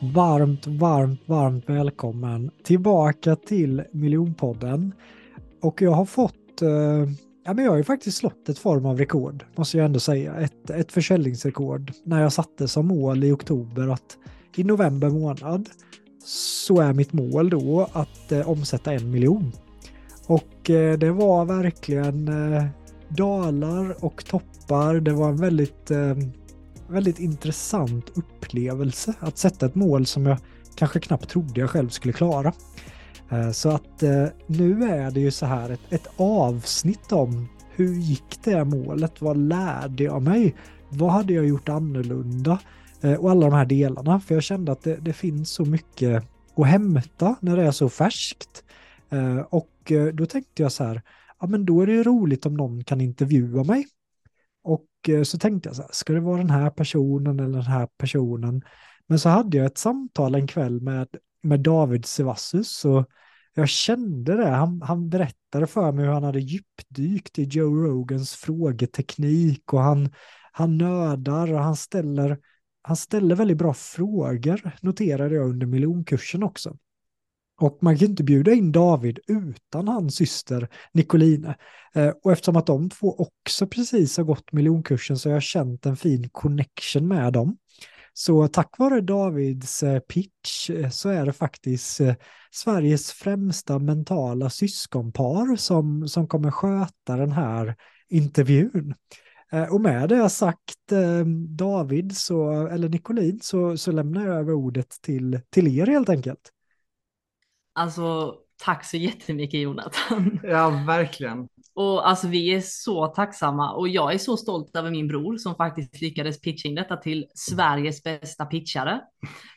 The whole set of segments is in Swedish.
Varmt, varmt, varmt välkommen tillbaka till Miljonpodden. Och jag har fått, eh, ja men jag har ju faktiskt slått ett form av rekord, måste jag ändå säga. Ett, ett försäljningsrekord när jag satte som mål i oktober att i november månad så är mitt mål då att eh, omsätta en miljon. Och eh, det var verkligen eh, dalar och toppar. Det var en väldigt eh, väldigt intressant upplevelse att sätta ett mål som jag kanske knappt trodde jag själv skulle klara. Eh, så att eh, nu är det ju så här ett, ett avsnitt om hur gick det målet? Vad lärde jag mig? Vad hade jag gjort annorlunda? Eh, och alla de här delarna, för jag kände att det, det finns så mycket att hämta när det är så färskt. Och då tänkte jag så här, ja men då är det roligt om någon kan intervjua mig Eh, så tänkte jag så här, ska det vara den här personen eller den här personen? Men så hade jag ett samtal en kväll med, med David Sevassus och jag kände det. Han, han berättade för mig hur han hade djupdykt i Joe Rogans frågeteknik och han, han nördar och han ställer, han ställer väldigt bra frågor, noterade jag under miljonkursen också. Och man kan inte bjuda in David utan hans syster Nicoline. Eh, och eftersom att de två också precis har gått miljonkursen så har jag känt en fin connection med dem. Så tack vare Davids eh, pitch eh, så är det faktiskt Sveriges främsta mentala syskonpar som, som kommer sköta den här intervjun. Och med det jag sagt, David så, eller Nicolin, så, så lämnar jag över ordet till, till er helt enkelt. Alltså, tack så jättemycket Jonathan. Ja, verkligen. Och alltså vi är så tacksamma och jag är så stolt över min bror som faktiskt lyckades pitcha in detta till Sveriges bästa pitchare.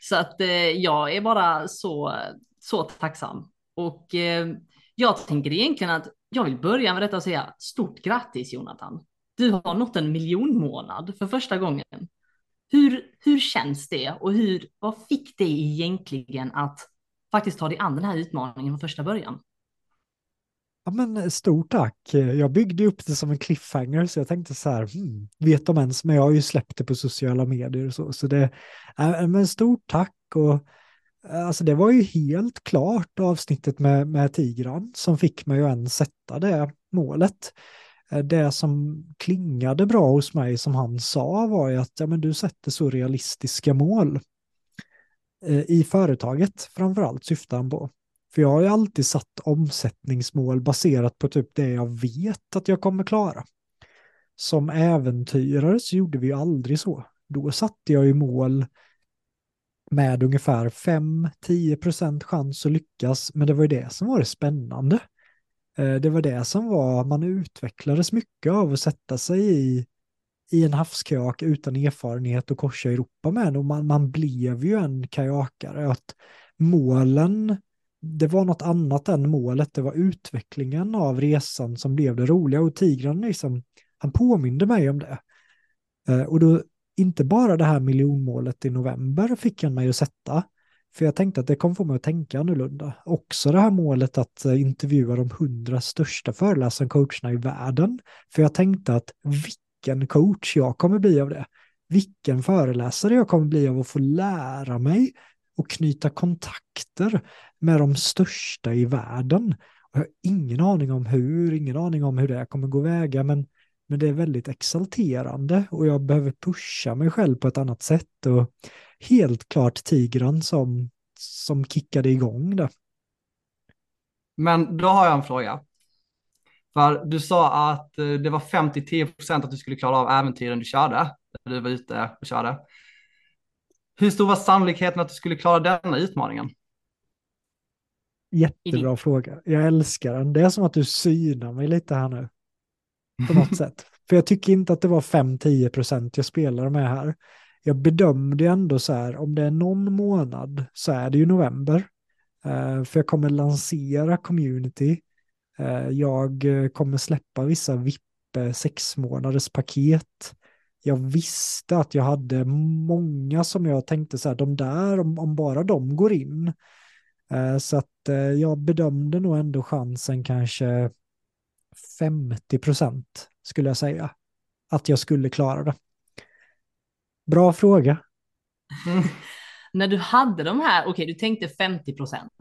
Så att eh, jag är bara så, så tacksam. Och eh, jag tänker egentligen att jag vill börja med detta och säga stort grattis Jonathan. Du har nått en miljonmånad för första gången. Hur, hur känns det och hur, vad fick det egentligen att faktiskt ta dig an den här utmaningen från första början. Ja, men eh, stort tack. Eh, jag byggde upp det som en cliffhanger så jag tänkte så här, hmm, vet de ens, men jag har ju släppt det på sociala medier och så. Så det, äh, men stort tack och alltså det var ju helt klart avsnittet med, med Tigran som fick mig att ens sätta det målet. Det som klingade bra hos mig som han sa var ju att ja, men du sätter så realistiska mål. Eh, I företaget framförallt syftar han på. För jag har ju alltid satt omsättningsmål baserat på typ det jag vet att jag kommer klara. Som äventyrare så gjorde vi ju aldrig så. Då satte jag ju mål med ungefär 5-10% chans att lyckas, men det var ju det som var det spännande. Eh, det var det som var, man utvecklades mycket av att sätta sig i i en havskajak utan erfarenhet och korsa Europa med och man, man blev ju en kajakare. Att målen, det var något annat än målet, det var utvecklingen av resan som blev det roliga och tigran liksom, han påminde mig om det. Eh, och då, inte bara det här miljonmålet i november fick han mig att sätta, för jag tänkte att det kommer få mig att tänka annorlunda. Också det här målet att eh, intervjua de hundra största föreläsarna och coacherna i världen. För jag tänkte att vilken coach jag kommer bli av det. Vilken föreläsare jag kommer bli av att få lära mig och knyta kontakter med de största i världen. Och jag har ingen aning om hur, ingen aning om hur det kommer gå väga, men, men det är väldigt exalterande och jag behöver pusha mig själv på ett annat sätt. Och helt klart Tigran som, som kickade igång det. Men då har jag en fråga. För du sa att eh, det var 50-10% att du skulle klara av äventyren du körde, när du var ute och körde. Hur stor var sannolikheten att du skulle klara denna utmaningen? Jättebra fråga. Jag älskar den. Det är som att du synar mig lite här nu. På något sätt. För jag tycker inte att det var 5-10% jag spelade med här. Jag bedömde ändå så här, om det är någon månad så är det ju november. Uh, för jag kommer lansera community Eh, Eh, jag eh, kommer släppa vissa VIP eh, sex månaders paket. Jag visste att jag hade många som jag tänkte så här, de där, om, om bara de går in. Så att jag bedömde nog ändå chansen kanske 50 procent skulle jag säga. Att jag skulle klara det. Bra fråga. när du hade de här, okej, okay, du tänkte 50 procent.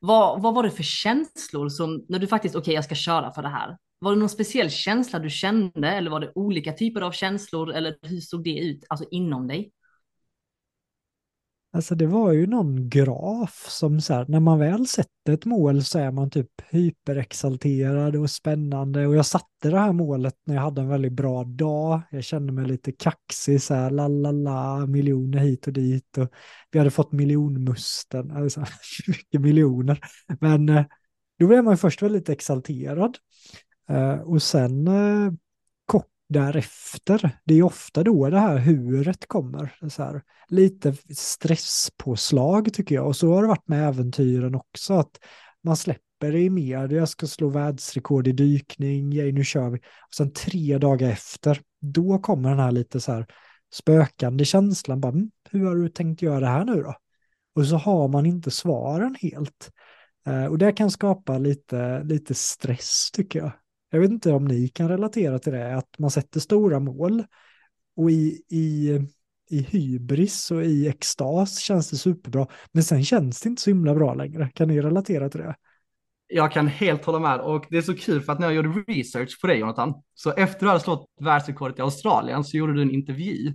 Vad, vad var det för känslor som, när du faktiskt, okej, okay, jag ska köra för det här. Var det någon speciell känsla du kände eller var det olika typer av känslor eller hur såg det ut, alltså inom dig? Alltså det var ju någon graf som så här, när man väl sätter ett mål så är man typ hyperexalterad och spännande och jag satte det här målet när jag hade en väldigt bra dag. Jag kände mig lite kaxig så här, la la la, miljoner hit och dit och vi hade fått miljonmusten, alltså mycket miljoner. Men eh, då blev man först väldigt exalterad eh, och sen eh, därefter. Det är ofta då det här huret kommer. Så här, lite stresspåslag tycker jag. Och så har det varit med äventyren också. Att man släpper det i media, jag ska slå världsrekord i dykning, yay nu kör vi. Och sen tre dagar efter, då kommer den här lite så här spökande känslan. Bara, mm, hur har du tänkt göra det här nu då? Och så har man inte svaren helt. Eh, och det kan skapa lite, lite stress tycker jag. Jag vet inte om ni kan relatera till det, att man sätter stora mål och i, i, i hybris och i extas känns det superbra, men sen känns det inte så himla bra längre. Kan ni relatera till det? Jag kan helt hålla med och det är så kul för att när jag gjorde research på dig Jonathan, så efter att du hade slått världsrekordet i Australien så gjorde du en intervju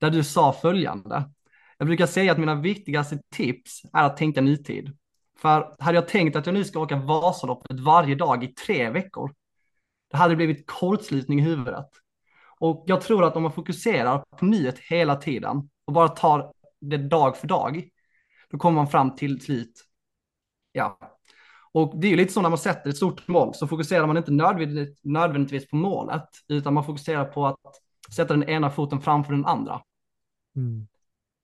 där du sa följande. Jag brukar säga att mina viktigaste tips är att tänka nutid. För hade jag tänkt att jag nu ska åka Vasaloppet varje dag i tre veckor, det hade blivit kortslutning i huvudet. Och jag tror att om man fokuserar på nyhet hela tiden och bara tar det dag för dag, då kommer man fram till slut. Ja. Och det är ju lite så när man sätter ett stort mål så fokuserar man inte nödvändigtvis på målet, utan man fokuserar på att sätta den ena foten framför den andra. Mm.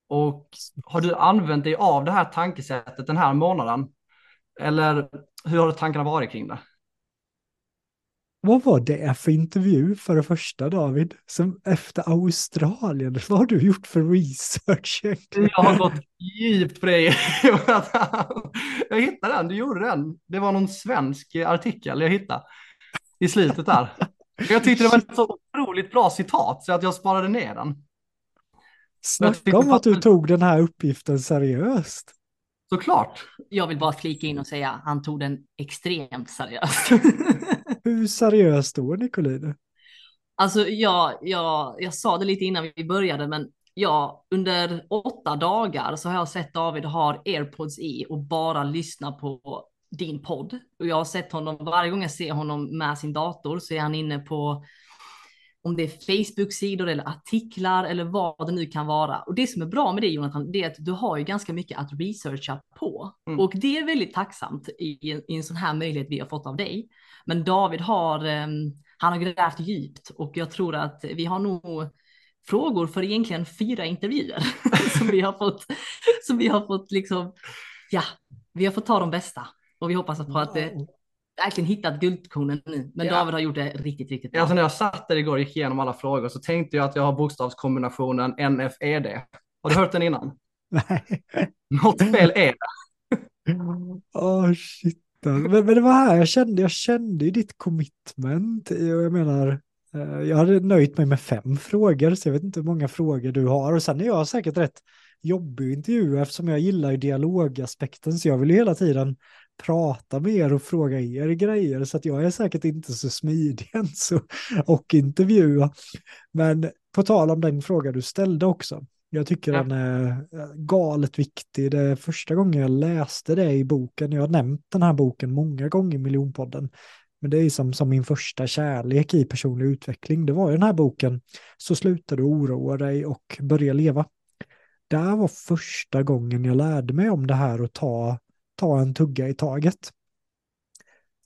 Och har du använt dig av det här tankesättet den här månaden? Eller hur har tankarna varit kring det? Vad var det för intervju för det första David? Som efter Australien, vad har du gjort för research? Jag har gått djupt på det. jag hittade den, du gjorde den. Det var någon svensk artikel jag hittade i slutet där. Jag tyckte det var ett så otroligt bra citat så att jag sparade ner den. Snacka om att du tog den här uppgiften seriöst. Såklart. Jag vill bara flika in och säga att han tog den extremt seriöst. Hur seriöst då, Nicolina? Alltså, jag, jag, jag sa det lite innan vi började, men ja, under åtta dagar så har jag sett David ha airpods i och bara lyssna på din podd. Och jag har sett honom, varje gång jag ser honom med sin dator så är han inne på om det är Facebook-sidor eller artiklar eller vad det nu kan vara. Och det som är bra med det Jonathan, det är att du har ju ganska mycket att researcha på. Mm. Och det är väldigt tacksamt i, i, en sån här möjlighet vi har fått av dig. Men David har, um, han har grävt djupt och jag tror att vi har nog frågor för egentligen fyra intervjuer som vi har fått, som vi har fått liksom, ja, vi har fått ta de bästa och vi hoppas på att det verkligen hittat guldkornen nu. Men ja. David har gjort det riktigt, riktigt bra. Alltså när jag satt där igår och gick igenom alla frågor så tänkte jag att jag har bokstavskombinationen NFED. Har du hört den innan? Nej. Något fel är det. Åh, oh, shit. Men, men det var här jag kände, jag kände ju ditt commitment. Jag menar, eh, jag hade nöjt mig med fem frågor, så jag vet inte hur många frågor du har. Och sen är jag säkert rätt jobbig intervju eftersom jag gillar ju dialogaspekten, så jag vill ju hela tiden prata med er och fråga er grejer så att jag är säkert inte så smidig ens och intervjua. Men på tal om den fråga du ställde också. Jag tycker ja. den är eh, galet viktig. Det är första gången jag läste det i boken. Jag har nämnt den här boken många gånger i miljonpodden. Men det är som, som min första kärlek i personlig utveckling. Det var ju den här boken Så slutar du oroa dig och börja leva. Det var första gången jag lärde mig om det här att ta ta en tugga i taget.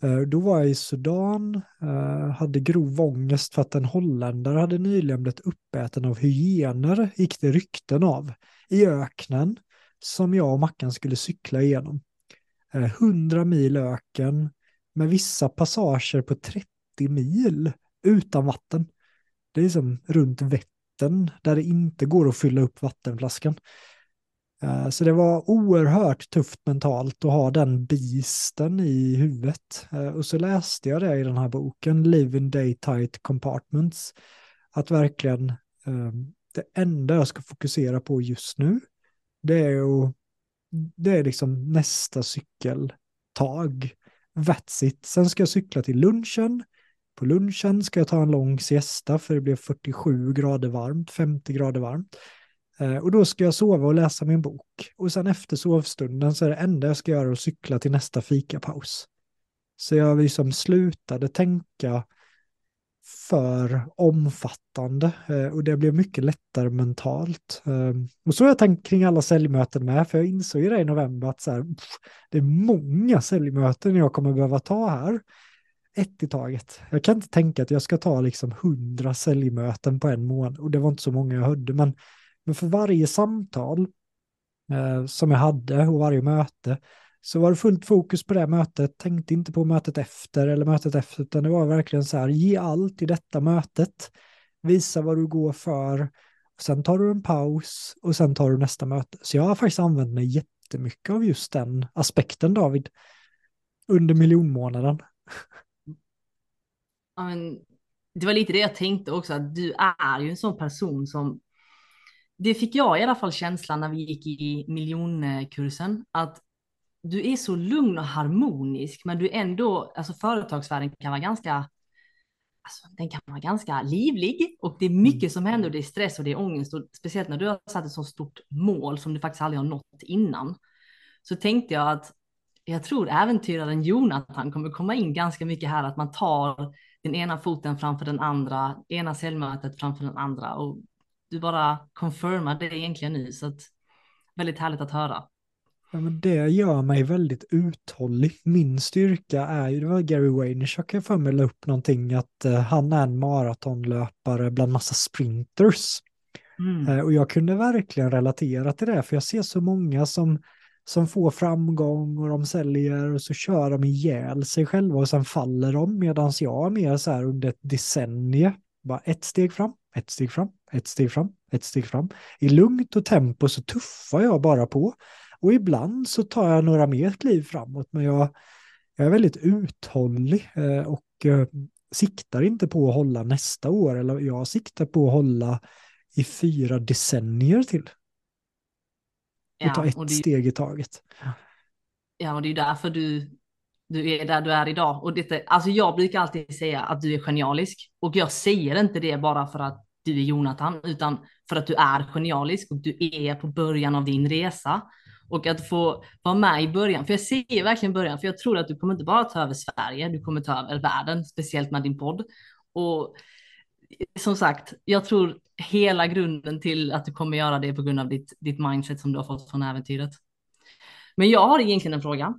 Eh, då var jag i Sudan, eh, hade grov ångest för att en holländare hade nyligen blivit uppäten av hyener, gick det rykten av, i öknen som jag och Mackan skulle cykla igenom. Eh, 100 mil öken med vissa passager på 30 mil utan vatten. Det är som runt Vättern där det inte går att fylla upp vattenflaskan. Eh, så det var oerhört tufft mentalt att ha den bisten i huvudet. Eh, och så läste jag det i den här boken, Live in Day Tight Compartments. Att verkligen ehm, det enda jag ska fokusera på just nu, det är, att, det är liksom nästa cykeltag. That's it. Sen ska jag cykla till lunchen. På lunchen ska jag ta en lång siesta för det blev 47 grader varmt, 50 grader varmt. Eh, och då ska jag sova och läsa min bok. Och sen efter sovstunden så är det enda jag ska göra att cykla till nästa fikapaus. Så jag liksom slutade tänka för omfattande eh, och det blev mycket lättare mentalt. Ehm, och så har jag tänkt kring alla säljmöten med, för jag insåg ju det i november att så här, det är många säljmöten jag kommer behöva ta här. Ett i taget. Jag kan inte tänka att jag ska ta liksom hundra säljmöten på en månad och det var inte så många jag hörde, men, men för varje samtal eh, som jag hade och varje möte så var det fullt fokus på det mötet, tänkte inte på mötet efter eller mötet efter, utan det var verkligen så här, ge allt i detta mötet, visa vad du går för, sen tar du en paus och sen tar du nästa möte. Så jag har faktiskt använt mig jättemycket av just den aspekten, David, under miljonmånaden. Ja, men, det var lite det jag tänkte också, att du är ju en sån person som det fick jag i alla fall känslan när vi gick i miljonkursen, att du är så lugn och harmonisk, men du ändå, alltså företagsvärlden kan vara ganska, alltså den kan vara ganska livlig och det är mycket mm. som händer och det är stress och det är ångest och speciellt när du har satt ett så stort mål som du faktiskt aldrig har nått innan. Så tänkte jag att jag tror äventyraren Jonathan kommer komma in ganska mycket här, att man tar den ena foten framför den andra, ena cellmötet framför den andra och du bara confirmar det egentligen nu, så att väldigt härligt att höra. Ja, men det gör mig väldigt uthållig. Min styrka är ju, det var Gary Vaynerchuk jag för mig la upp någonting, att uh, han är en maratonlöpare bland massa sprinters. Mm. Uh, och jag kunde verkligen relatera till det, för jag ser så många som, som får framgång och de säljer och så kör de ihjäl sig själva och sen faller de, medan jag är mer så här under ett decennium, bara ett steg fram, ett steg fram, ett steg fram, ett steg fram. I lugnt och tempo så tuffar jag bara på. Och ibland så tar jag några mer kliv framåt, men jag, jag är väldigt uthållig eh, och eh, siktar inte på att hålla nästa år, eller jag siktar på att hålla i fyra decennier till. Och ja, ta ett och det, steg i taget. Ja, och det är därför du, du är där du är idag. Och det, alltså jag brukar alltid säga att du är genialisk. Och jag säger inte det bara för att du är Jonathan, utan för att du är genialisk och du är på början av din resa. Och att få vara med i början, för jag ser verkligen början, för jag tror att du kommer inte bara ta över Sverige, du kommer ta över världen, speciellt med din podd. Och som sagt, jag tror hela grunden till att du kommer göra det på grund av ditt, ditt mindset som du har fått från äventyret. Men jag har egentligen en fråga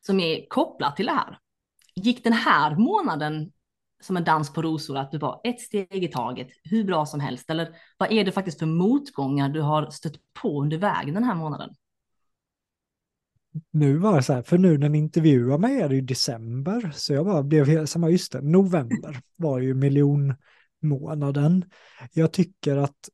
som är kopplat till det här. Gick den här månaden som en dans på rosor, att du var ett steg i taget, hur bra som helst? Eller vad är det faktiskt för motgångar du har stött på under vägen den här månaden? Nu var det så här, för nu när ni intervjuar mig är det ju december, så jag bara blev helt, samma, just det, november var ju miljonmånaden. Jag tycker att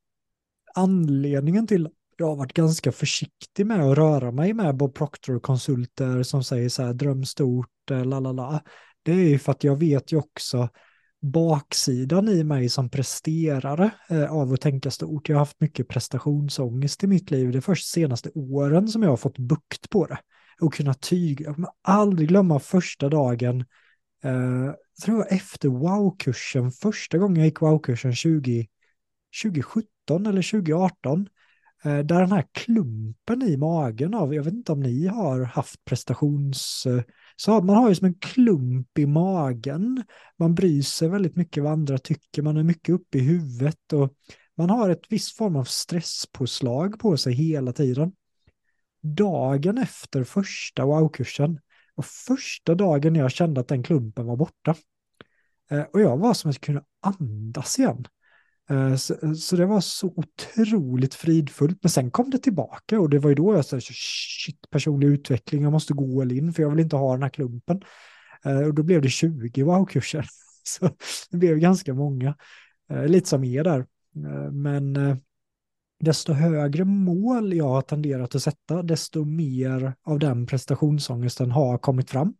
anledningen till jag har varit ganska försiktig med att röra mig med Bob Proctor-konsulter som säger så här dröm stort, lalala. la la la det är ju för att jag vet ju också baksidan i mig som presterare eh, av att tänka stort. Jag har haft mycket prestationsångest i mitt liv. Det är först senaste åren som jag har fått bukt på det och kunna tyga. Jag kommer aldrig glömma första dagen, eh, tror jag efter wow-kursen, första gången jag gick wow-kursen 20, 2017 eller 2018, Eh, där den här klumpen i magen av, jag vet inte om ni har haft prestations eh, så man har ju som en klump i magen. Man bryr sig väldigt mycket vad andra tycker. Man är mycket uppe i huvudet och man har ett visst form av stresspåslag på sig hela tiden. Dagen efter första wow-kursen och första dagen jag kände att den klumpen var borta. Eh, och jag var som att jag kunde andas igen. Eh, så, så, det var så otroligt fridfullt. Men sen kom det tillbaka och det var ju då jag sa shit, personlig utveckling, jag måste gå all in för jag vill inte ha den här klumpen. Eh, och då blev det 20 wow-kurser. Så det blev ganska många. Eh, lite som er där. Men desto högre mål jag har tenderat att sätta, desto mer av den prestationsångesten har kommit fram.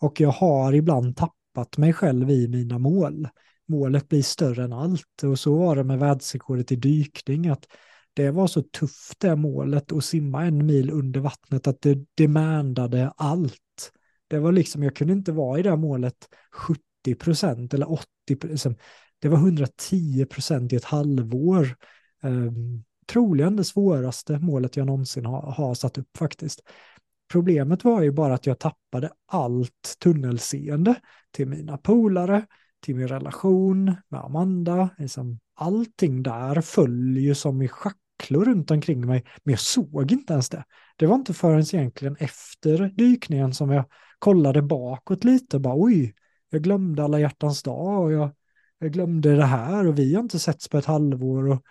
Och jag har ibland tappat mig själv i mina mål målet blir större än allt. Och så var det med världsrekordet i dykning, att det var så tufft det målet att simma en mil under vattnet att det demandade allt. Det var liksom, jag kunde inte vara i det målet 70 procent eller 80 procent. Det var 110 procent i ett halvår. Um, troligen det svåraste målet jag någonsin har, har satt upp faktiskt. Problemet var ju bara att jag tappade allt tunnelseende till mina polare, till min relation med Amanda. Liksom allting där föll ju som i schacklor runt omkring mig, men jag såg inte ens det. Det var inte förrän egentligen efter dykningen som jag kollade bakåt lite, bara oj, jag glömde alla hjärtans dag och jag, jag glömde det här och vi har inte setts på ett halvår och,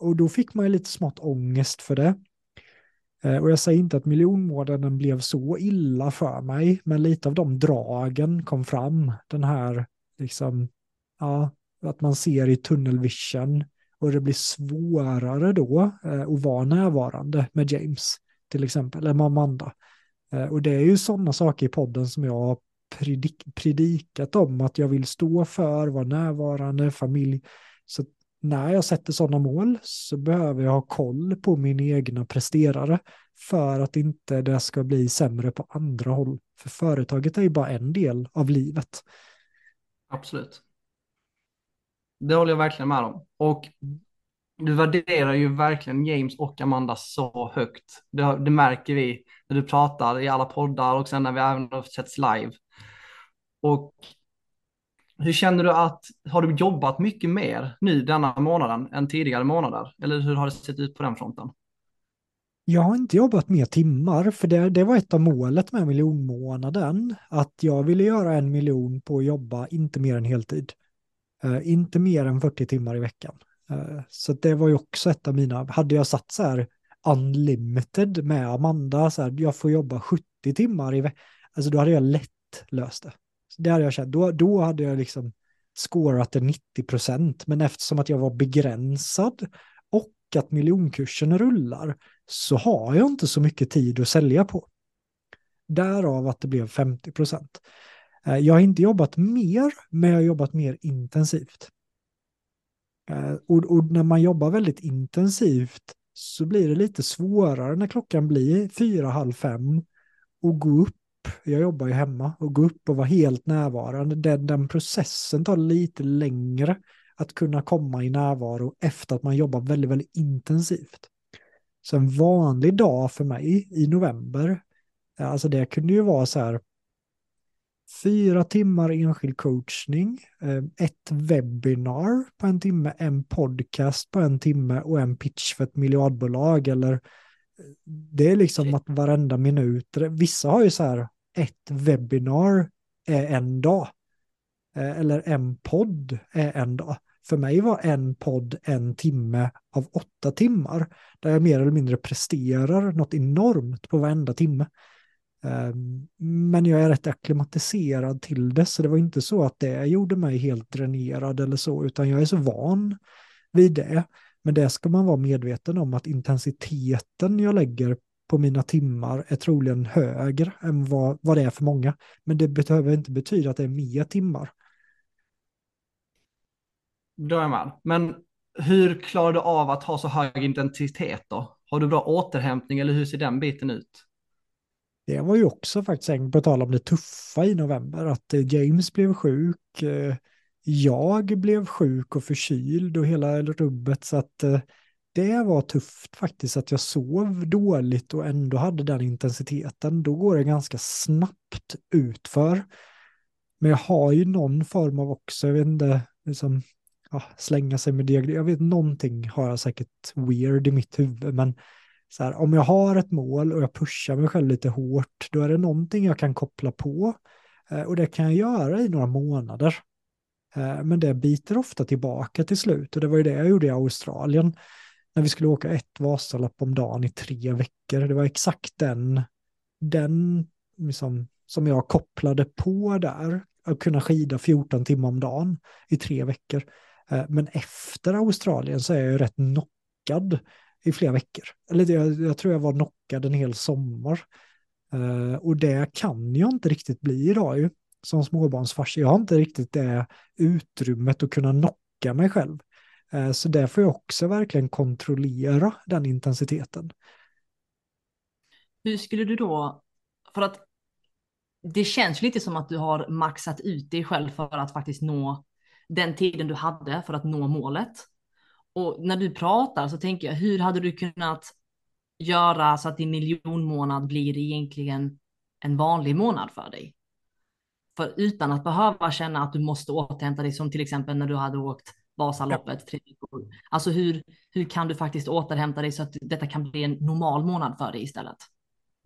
och då fick man ju lite smått ångest för det. Eh, och jag säger inte att miljonmånaden blev så illa för mig, men lite av de dragen kom fram. Den här, liksom, ja, att man ser i tunnelvision och det blir svårare då eh, att vara närvarande med James, till exempel, eller med Amanda. Eh, och det är ju sådana saker i podden som jag har predik predikat om, att jag vill stå för, vara närvarande, familj. Så när jag sätter sådana mål så behöver jag ha koll på min egna presterare för att inte det ska bli sämre på andra håll. För företaget är ju bara en del av livet. Absolut. Det håller jag verkligen med om. Och du värderar ju verkligen James och Amanda så högt. Det, det, märker vi när du pratar i alla poddar och sen när vi även har setts live. Och hur känner du att, har du jobbat mycket mer nu denna månaden än tidigare månader? Eller hur har det sett ut på den fronten? Jag har inte jobbat mer timmar, för det, det var ett av målet med miljonmånaden. Att jag ville göra en miljon på att jobba inte mer än heltid. Uh, inte mer än 40 timmar i veckan. Uh, så det var ju också ett av mina, hade jag satt så här unlimited med Amanda, så här, jag får jobba 70 timmar i veckan, alltså då hade jag lätt löst det. Det hade jag känt, då, då hade jag liksom scorat det 90 procent, men eftersom att jag var begränsad och att miljonkursen rullar så har jag inte så mycket tid att sälja på. Därav att det blev 50 procent. Eh, jag har inte jobbat mer, men jag har jobbat mer intensivt. Eh, och, och, när man jobbar väldigt intensivt så blir det lite svårare när klockan blir fyra, halv fem och gå upp jag jobbar ju hemma, och gå upp och vara helt närvarande, den, den processen tar lite längre att kunna komma i närvaro efter att man jobbar väldigt, väldigt intensivt. Så en vanlig dag för mig i november, alltså det kunde ju vara så här fyra timmar enskild coachning, eh, ett webbinar på en timme, en podcast på en timme och en pitch för ett miljardbolag eller det är liksom att varenda minut, vissa har ju så här ett webbinar är en dag. Eh, eller en podd är en dag. För mig var en podd en timme av åtta timmar. Där jag mer eller mindre presterar något enormt på varenda timme. Ehm, men jag är rätt akklimatiserad till det, så det var inte så att det gjorde mig helt dränerad eller så, utan jag är så van vid det. Men det ska man vara medveten om att intensiteten jag lägger på mina timmar är troligen högre än vad, vad det är för många. Men det behöver inte betyda att det är mer timmar. Då är jag med. Men hur klarar du av att ha så hög intensitet då? Har du bra återhämtning eller hur ser den biten ut? Det var ju också faktiskt en på tal om det tuffa i november, att eh, James blev sjuk, eh, jag blev sjuk och förkyld och hela rubbet så att eh, det var tufft faktiskt att jag sov dåligt och ändå hade den intensiteten. Då går det ganska snabbt utför. Men jag har ju någon form av också, jag vet inte, liksom, ja, slänga sig med diagnos. Jag vet någonting har jag säkert weird i mitt huvud, men så här, om jag har ett mål och jag pushar mig själv lite hårt, då är det någonting jag kan koppla på. Eh, och det kan jag göra i några månader. Eh, men det biter ofta tillbaka till slut och det var ju det jag gjorde i Australien när vi skulle åka ett Vasalopp om dagen i tre veckor. Det var exakt den, den liksom, som jag kopplade på där, att kunna skida 14 timmar om dagen i tre veckor. Eh, men efter Australien så är jag ju rätt knockad i flera veckor. Eller jag, jag tror jag var knockad en hel sommar. Uh, och det kan jag inte riktigt bli idag ju, som småbarnsfarsa. Jag har inte riktigt det utrymmet att kunna knocka mig själv. Eh, så där får jag också verkligen kontrollera den intensiteten. Hur skulle du då, för att det känns lite som att du har maxat ut dig själv för att faktiskt nå den tiden du hade för att nå målet. Och när du pratar så tänker jag, hur hade du kunnat göra så att din miljonmånad blir egentligen en vanlig månad för dig? För utan att behöva känna att du måste återhämta dig som till exempel när du hade åkt Vasaloppet tre veckor. Alltså hur, hur kan du faktiskt återhämta dig så att detta kan bli en normal månad för dig istället?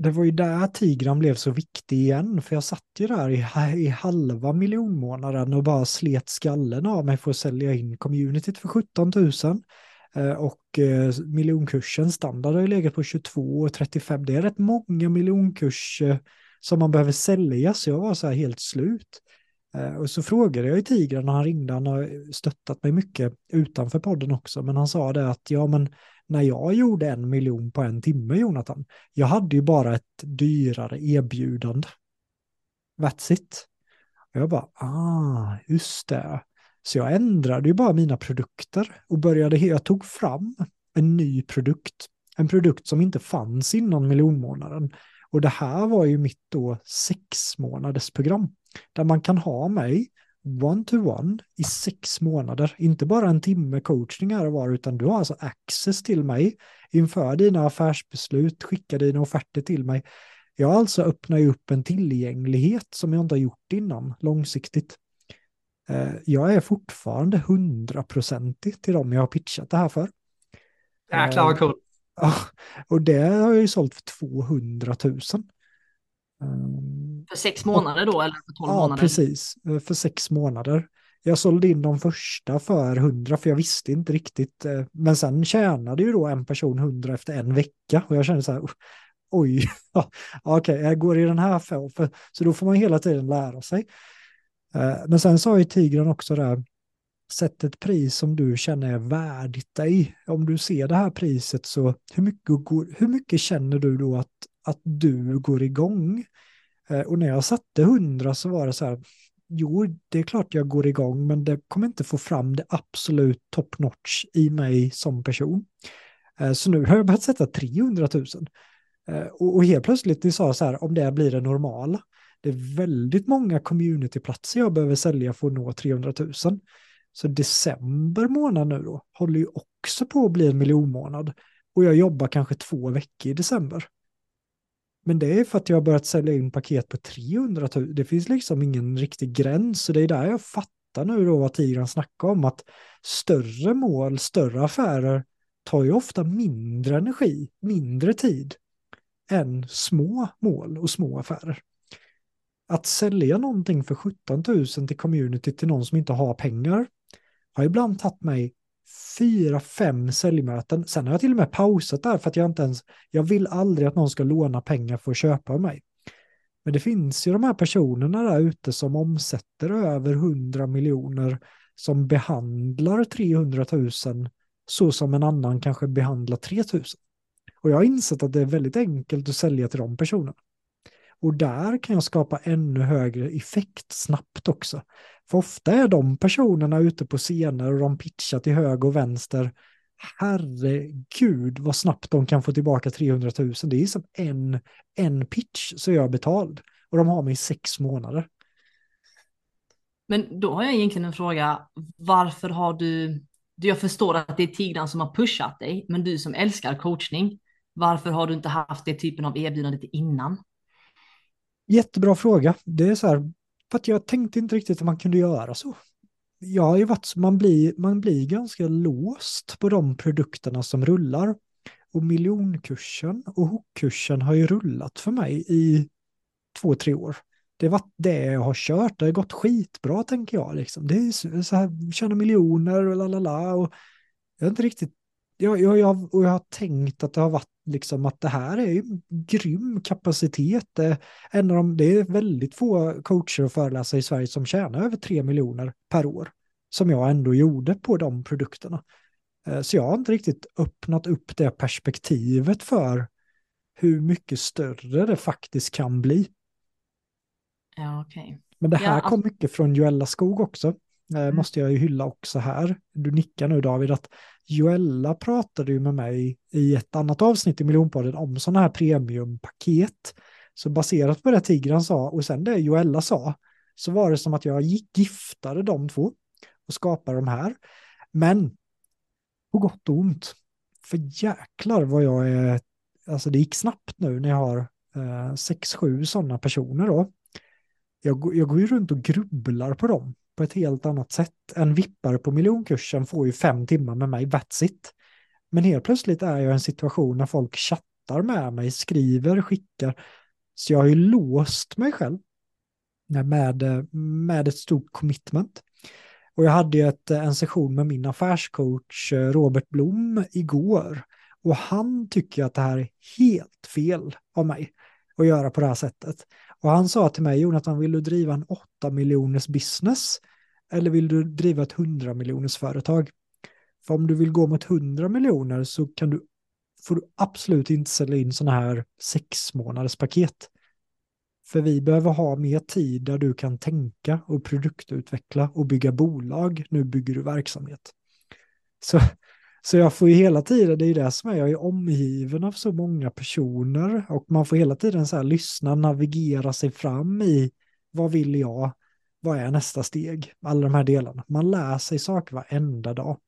Det var ju där Tigran blev så viktig igen, för jag satt ju där i, i halva miljonmånaden och bara slet skallen av mig för att sälja in communityt för 17 000. Eh, och eh, miljonkursen standard har ju legat på 22 och 35. Det är rätt många miljonkurser eh, som man behöver sälja, så jag var så här helt slut. Eh, och så frågade jag ju Tigran och han ringde, han har stöttat mig mycket utanför podden också, men han sa det att ja men när jag gjorde en miljon på en timme Jonathan, jag hade ju bara ett dyrare erbjudande. That's it. Och jag bara, ah, just det. Så jag ändrade ju bara mina produkter och började, jag tog fram en ny produkt. En produkt som inte fanns innan miljonmånaden. Och det här var ju mitt då sex månaders program. Där man kan ha mig one-to-one i sex månader. Inte bara en timme coachning här och var, utan du har alltså access till mig inför dina affärsbeslut, skicka dina offerter till mig. Jag alltså öppnar ju upp en tillgänglighet som jag inte har gjort innan långsiktigt. Eh, jag är fortfarande hundraprocentig till dem jag har pitchat det här för. Jäklar vad coolt. Och det har jag ju sålt för 200 000. För sex månader då eller för tolv ja, månader? Precis. Eh, för sex månader. Jag sålde in de första för 100 för jag visste inte riktigt. Eh, men sen tjänade ju då en person 100 efter en vecka och jag kände så här, oj, okej, okay, jag går i den här för, så då får man hela tiden lära sig. Eh, men sen sa ju Tigran också där, sätt ett pris som du känner är värdigt dig. Om du ser det här priset så hur mycket, hur mycket känner du då att, att du går igång? Eh, och när jag satte 100 så var det så här, jo, det är klart jag går igång, men det kommer inte få fram det absolut top notch i mig som person. Eh, så nu har jag börjat sätta 300 000. Eh, och helt plötsligt, ni sa så här, om det blir det normala, det är väldigt många communityplatser jag behöver sälja för att nå 300 000. Så december månad nu då håller ju också på att bli en miljonmånad. Och jag jobbar kanske två veckor i december. Men det är för att jag har börjat sälja in paket på 300 000. Det finns liksom ingen riktig gräns. Så det är där jag fattar nu då vad Tigran snackar om. Att större mål, större affärer tar ju ofta mindre energi, mindre tid än små mål och små affärer. Att sälja någonting för 17 000 till community till någon som inte har pengar har ibland tagit mig fyra, fem säljmöten. Sen har jag till och med pausat där för att jag inte ens, jag vill aldrig att någon ska låna pengar för att köpa av mig. Men det finns ju de här personerna där ute som omsätter över 100 miljoner som behandlar 300 000 så som en annan kanske behandlar 3 000. Och jag har insett att det är väldigt enkelt att sälja till de personerna. Och där kan jag skapa ännu högre effekt snabbt också. För ofta är de personerna ute på scener och de pitchar till höger och vänster. Herregud vad snabbt de kan få tillbaka 300 000. Det är som en, en pitch så jag betald. Och de har mig i sex månader. Men då har jag egentligen en fråga. Varför har du... Jag förstår att det är Tigran som har pushat dig, men du som älskar coachning, varför har du inte haft det typen av erbjudande innan? Jättebra fråga. Det är så här, för att jag tänkte inte riktigt att man kunde göra så. Jag har ju varit, man blir, man blir ganska låst på de produkterna som rullar. Och miljonkursen och hookkursen har ju rullat för mig i två, tre år. Det var det jag har kört, det har gått skitbra tänker jag. Liksom. Det är så här, tjäna miljoner och la la la. Och jag har inte riktigt jag, jag, jag, och jag har tänkt att det har varit liksom att det här är ju grym kapacitet. En av de, det är väldigt få coacher och föreläsare i Sverige som tjänar över 3 miljoner per år. Som jag ändå gjorde på de produkterna. Eh, så jag har inte riktigt öppnat upp det perspektivet för hur mycket större det faktiskt kan bli. Ja, okay. Men det här ja, kom mycket från Joella Skog också. Eh, måste jag ju hylla också här. Du nickar nu David, att Joella pratade ju med mig i ett annat avsnitt i Miljonpodden om sådana här premiumpaket. Så baserat på det Tigran sa och sen det Joella sa så var det som att jag gick giftade de två och skapade de här. Men på gott och ont. För jäklar vad jag är, alltså det gick snabbt nu när jag har eh, sex, sju sådana personer då. Jag, jag går ju runt och grubblar på dem på ett helt annat sätt. En vippare på miljonkursen får ju fem timmar med mig, that's it. Men helt plötsligt är jag i en situation när folk chattar med mig, skriver, skickar. Så jag har ju låst mig själv med, med ett stort commitment. Och jag hade ett, en session med min affärscoach eh, Robert Blom igår. Och han tycker att det här är helt fel av mig att göra på det här sättet. Och han sa till mig, Jonathan, vill du driva en 8 miljoners business? Eller vill du driva ett 100 miljoners företag? För om du vill gå mot 100 miljoner så kan du, får du absolut inte sälja in sådana här sex månaders paket. För vi behöver ha mer tid där du kan tänka och produktutveckla och bygga bolag. Nu bygger du verksamhet. Så, så jag får ju hela tiden, det är ju det som är, jag är omgiven av så många personer och man får hela tiden så här lyssna, navigera sig fram i vad vill jag, vad är nästa steg, alla de här delarna. Man lär sig saker varenda dag.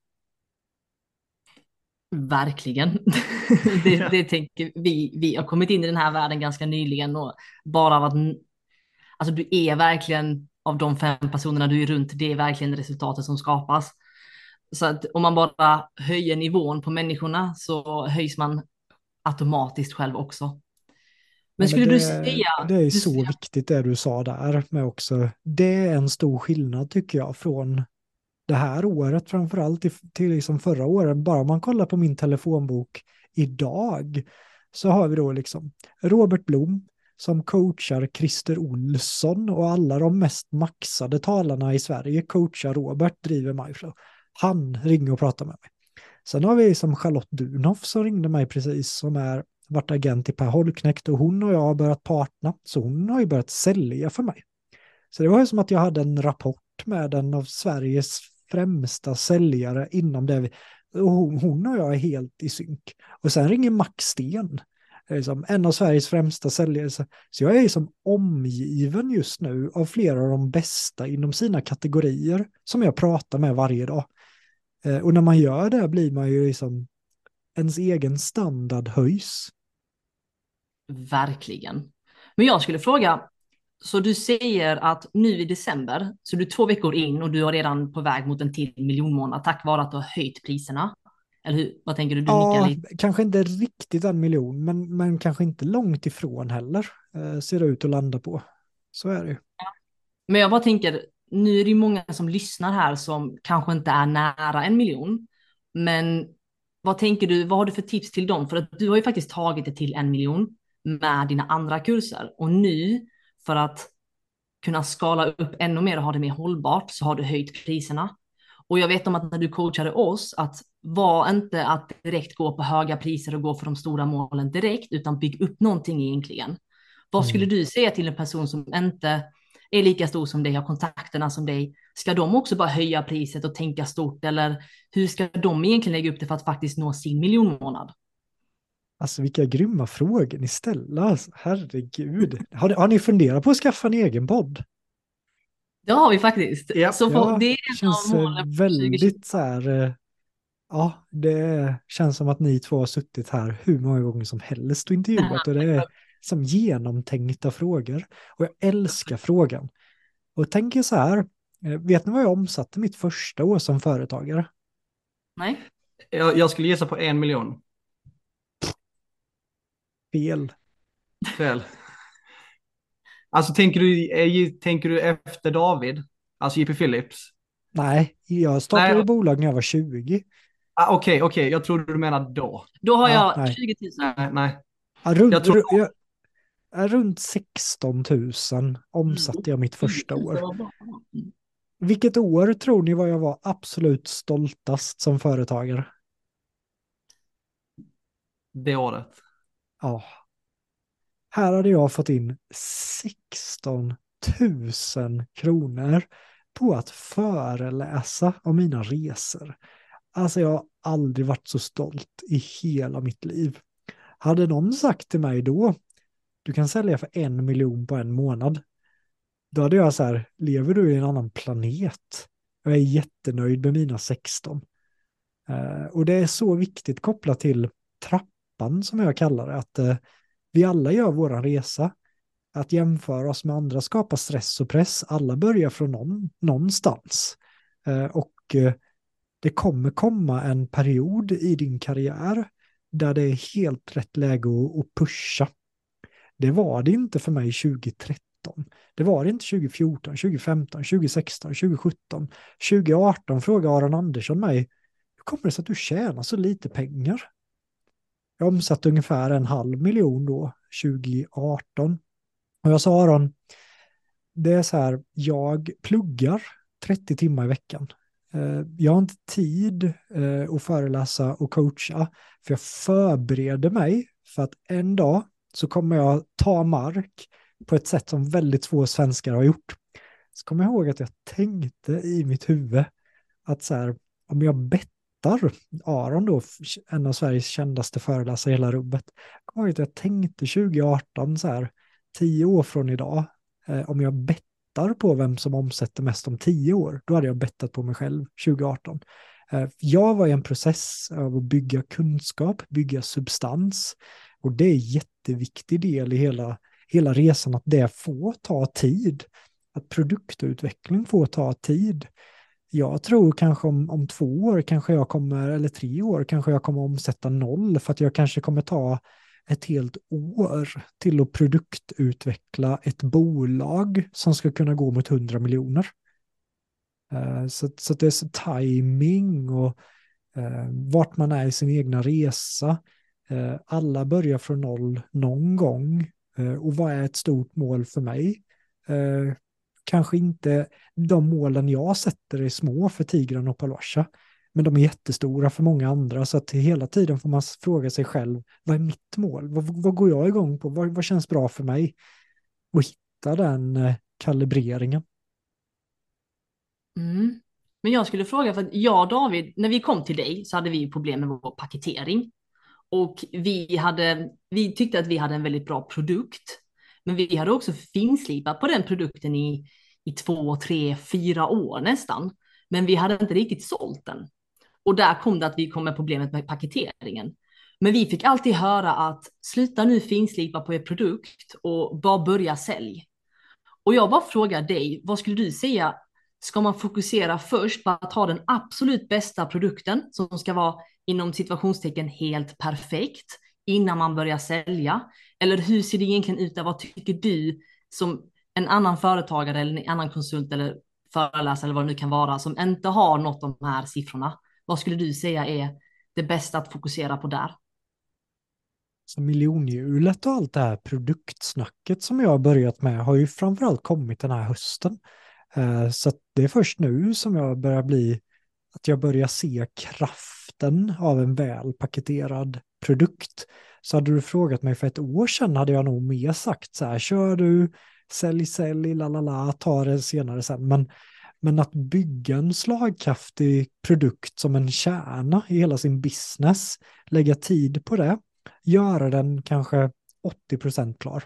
Verkligen. det, det tänker vi. Vi har kommit in i den här världen ganska nyligen och bara av att alltså du är verkligen av de fem personerna du är runt, det är verkligen resultatet som skapas. Så att om man bara höjer nivån på människorna så höjs man automatiskt själv också. Men skulle det, du säga... Det är så säga... viktigt det du sa där med också. Det är en stor skillnad tycker jag från det här året framförallt till, till liksom förra året. Bara om man kollar på min telefonbok idag så har vi då liksom Robert Blom som coachar Christer Olsson och alla de mest maxade talarna i Sverige coachar Robert, driver MyFlow. Han ringer och pratar med mig. Sen har vi som Charlotte Dunhoff som ringde mig precis som är varit agent i Per Holknekt och hon och jag har börjat partna. Så hon har ju börjat sälja för mig. Så det var ju som att jag hade en rapport med en av Sveriges främsta säljare inom det. Och hon, hon och jag är helt i synk. Och sen ringer Max Sten, liksom en av Sveriges främsta säljare. Så jag är som omgiven just nu av flera av de bästa inom sina kategorier som jag pratar med varje dag. Eh, och när man gör det blir man ju liksom, ens egen standard höjs. Verkligen. Men jag skulle fråga, så du säger att nu i december, så du är två veckor in och du är redan på väg mot en till miljonmånad tack vare att du har höjt priserna. Eller hur? Vad tänker du? du ja, lite. kanske inte riktigt en miljon, men, men kanske inte långt ifrån heller. Eh, ser det ut att landa på. Så är det ju. Men jag bara tänker, nu är det många som lyssnar här som kanske inte är nära en miljon. Men vad tänker du, vad har du för tips till dem? För att du har ju faktiskt tagit det till en miljon med dina andra kurser. Och nu för att kunna skala upp ännu mer och ha det mer hållbart så har du höjt priserna. Och jag vet om att när du coachade oss att var inte att direkt gå på höga priser och gå för de stora målen direkt utan bygg upp någonting egentligen. Vad mm. skulle du säga till en person som inte är lika stor som dig, har kontakterna som dig? Ska de också bara höja priset och tänka stort eller hur ska de egentligen lägga upp det för att faktiskt nå sin miljonmånad? Alltså vilka grymma frågor ni ställer. Alltså, herregud. Har ni, har ni funderat på att skaffa en egen podd? Det har vi faktiskt. Ja, så ja, det känns eh, väldigt så här. Eh, ja, det känns som att ni två har suttit här hur många gånger som helst och intervjuat och det är som genomtänkta frågor. Och jag älskar frågan. Och tänker så här, eh, vet ni vad jag omsatte mitt första år som företagare? Nej. Jag, jag skulle gissa på en miljon. Fel. Fel. Alltså tänker du, tänker du efter David? Alltså JP Phillips? Nej, jag startade nej. bolag när jag var 20. Ah, okej, okay, okej, okay. jag trodde du menade då. Då har ja, jag nej. 20 000. Nej, nej. Ja, runt, jag tror... jag, runt 16 000 omsatte jag mitt första år. Vilket år tror ni var jag var absolut stoltast som företagare? Det året. Ja. Här hade jag fått in 16 000 kronor på att föreläsa om mina resor. Alltså jag har aldrig varit så stolt i hela mitt liv. Hade någon sagt till mig då, du kan sälja för en miljon på en månad. Då hade jag så här, lever du i en annan planet? Jag är jättenöjd med mina 16. Uh, eh, och det är så viktigt kopplat till trappan som jag kallar det, att uh, vi alla gör våran resa. Att jämföra oss med andra skapar stress och press. Alla börjar från någon, någonstans. Uh, och det kommer komma en period i din karriär där det är helt rätt läge att pusha. Det var det inte för mig 2013. Det var det inte 2014, 2015, 2016, 2017. 2018 frågade Aron Andersson mig, hur kommer det sig att du tjänar så lite pengar? Jag omsatte ungefär en halv miljon då, 2018. Och jag sa Aron, det är så här, jag pluggar 30 timmar i veckan. Eh, jag har inte tid eh, att föreläsa och coacha, för jag förbereder mig för att en dag så kommer jag ta mark på ett sätt som väldigt få svenskar har gjort. Så kommer jag ihåg att jag tänkte i mitt huvud att så här, om jag bettar Aron då, en av Sveriges kändaste föreläsare i hela rubbet, jag ihåg att jag tänkte 2018 så här, tio år från idag, eh, om jag bettar bettar på vem som omsätter mest om tio år, då hade jag bettat på mig själv 2018. Eh, jag var i en process av att bygga kunskap, bygga substans. Och det är en jätteviktig del i hela, hela resan, att det får ta tid. Att produktutveckling får ta tid. Jag tror kanske om, om två år kanske jag kommer, eller tre år kanske jag kommer omsätta noll för att jag kanske kommer ta ett helt år till att produktutveckla ett bolag som ska kunna gå mot 100 miljoner. Eh, så, så det är så timing och eh, vart man är i sin egna resa. Eh, alla börjar från noll någon gång. Eh, och vad är ett stort mål för mig? Eh, kanske inte de målen jag sätter är små för Tigran och Palosha. Men de är jättestora för många andra så att hela tiden får man fråga sig själv, vad är mitt mål? Vad, vad går jag igång på? Vad, vad, känns bra för mig? Och hitta den kalibreringen. Mm. Men jag skulle fråga, för jag och David, när vi kom till dig så hade vi problem med vår paketering. Och vi, hade, vi tyckte att vi hade en väldigt bra produkt. Men vi hade också finslipat på den produkten i, i två, tre, fyra år nästan. Men vi hade inte riktigt sålt den. Och där kom det att vi kom med problemet med paketeringen. Men vi fick alltid höra att sluta nu finslipa på er produkt och bara börja sälj. Och jag bara frågar dig, vad skulle du säga? Ska man fokusera först på att ha den absolut bästa produkten som ska vara inom situationstecken helt perfekt innan man börjar sälja? Eller hur ser det egentligen ut där? Vad tycker du som en annan företagare eller en annan konsult eller föreläsare eller vad det nu kan vara som inte har nått de här siffrorna? Vad skulle du säga är det bästa att fokusera på där? Så miljonhjulet och allt det här produktsnacket som jag har börjat med har ju framförallt kommit den här hösten. Eh, så det är först nu som jag börjar bli, att jag börjar se kraft kraften av en väl paketerad produkt. Så hade du frågat mig för ett år sedan hade jag nog mer sagt så här, kör du, sälj, sälj, la la la, ta det senare sen. Men men att bygga en slagkraftig produkt som en kärna i hela sin business, lägga tid på det, göra den kanske 80% klar.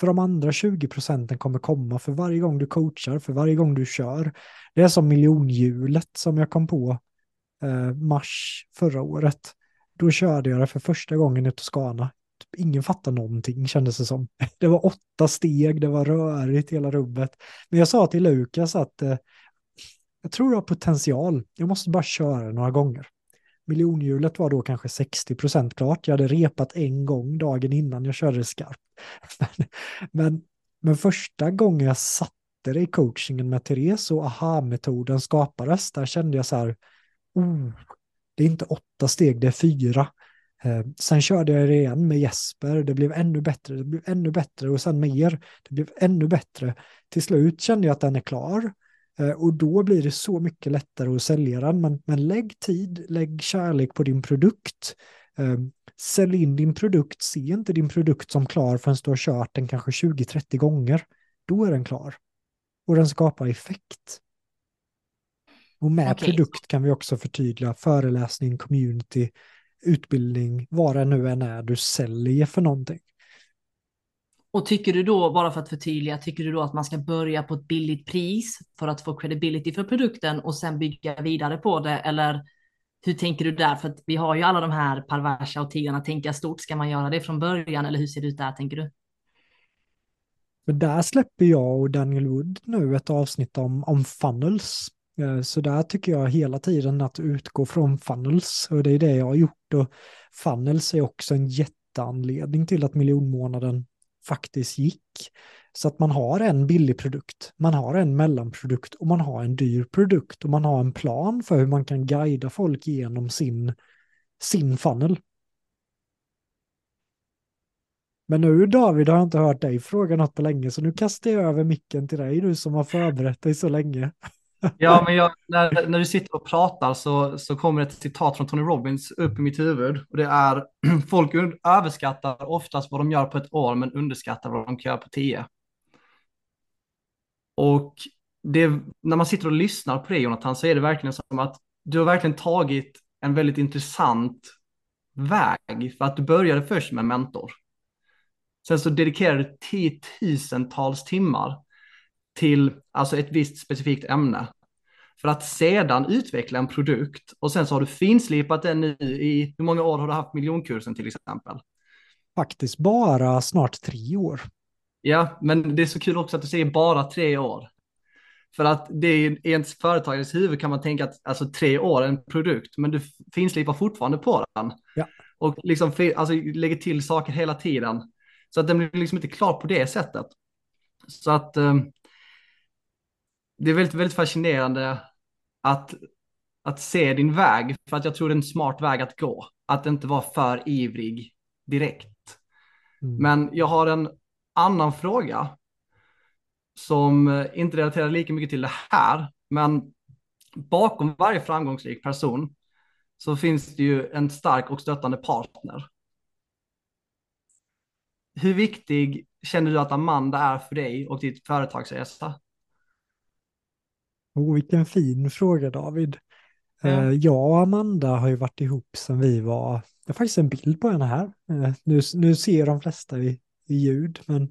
För de andra 20 procenten kommer komma för varje gång du coachar, för varje gång du kör. Det är som miljonhjulet som jag kom på Eh, mars förra året. Då körde jag det för första gången i Toscana typ ingen fattar någonting kändes det som. Det var åtta steg, det var rörigt hela rubbet. Men jag sa till Lukas att eh, jag tror jag har potential, jag måste bara köra några gånger. Miljonhjulet var då kanske 60 procent klart. Jag hade repat en gång dagen innan jag körde det skarpt. Men, men, men första gången jag satte det i coachingen med Therese och aha-metoden skapades, där kände jag så här, oh, det är inte åtta steg, det är fyra. Eh, sen körde jag det igen med Jesper, det blev ännu bättre, det blev ännu bättre och sen mer, det blev ännu bättre. Till slut kände jag att den är klar eh, och då blir det så mycket lättare att sälja den. Men, men lägg tid, lägg kärlek på din produkt. Eh, sälj in din produkt, se inte din produkt som klar förrän du har kört den kanske 20-30 gånger. Då är den klar. Och den skapar effekt. Och med Okej. produkt kan vi också förtydliga föreläsning, community, utbildning, vad det nu än är du säljer för någonting. Och tycker du då, bara för att förtydliga, tycker du då att man ska börja på ett billigt pris för att få credibility för produkten och sen bygga vidare på det? Eller hur tänker du där? För att vi har ju alla de här perversa och tigarna tänka stort. Ska man göra det från början eller hur ser det ut där tänker du? Men där släpper jag och Daniel Wood nu ett avsnitt om, om funnels. Eh, så där tycker jag hela tiden att utgå från funnels och det är det jag har gjort. Och funnels är också en jätteanledning till att miljonmånaden faktiskt gick. Så att man har en billig produkt, man har en mellanprodukt och man har en dyr produkt och man har en plan för hur man kan guida folk genom sin, sin funnel. Men nu David har jag inte hört dig fråga något på länge så nu kastar jag över micken till dig du som har förberett dig så länge. Ja, men jag, när, när du sitter och pratar så, så kommer ett citat från Tony Robbins upp i mitt huvud. Och det är, folk överskattar oftast vad de gör på ett år men underskattar vad de kan göra på tio. Och det, när man sitter och lyssnar på det Jonathan så är det verkligen som att du har verkligen tagit en väldigt intressant väg för att du började först med mentor. Sen så dedikerade du tiotusentals timmar till alltså ett visst specifikt ämne. För att sedan utveckla en produkt och sen så har du finslipat den nu i, hur många år har du haft miljonkursen till exempel? Faktiskt bara snart tre år. Ja, men det är så kul också att du säger bara tre år. För att det är ens företagares huvud kan man tänka att alltså tre år är en produkt, men du finslipar fortfarande på den. Ja. Och liksom alltså, lägger till saker hela tiden. Så att den blir liksom inte klar på det sättet. Så att eh, det är väldigt, väldigt fascinerande att, att se din väg, för att jag tror det är en smart väg att gå. Att inte vara för ivrig direkt. Mm. Men jag har en annan fråga som eh, inte relaterar lika mycket till det här, men bakom varje framgångsrik person så finns det ju en stark och stöttande partner. Hur viktig känner du att Amanda är för dig och ditt företagsresa? Oh, vilken fin fråga David. Ja. Eh, Jag och Amanda har ju varit ihop sedan vi var, jag har faktiskt en bild på henne här. Eh, Nu, nu ser de flesta i, i ljud, men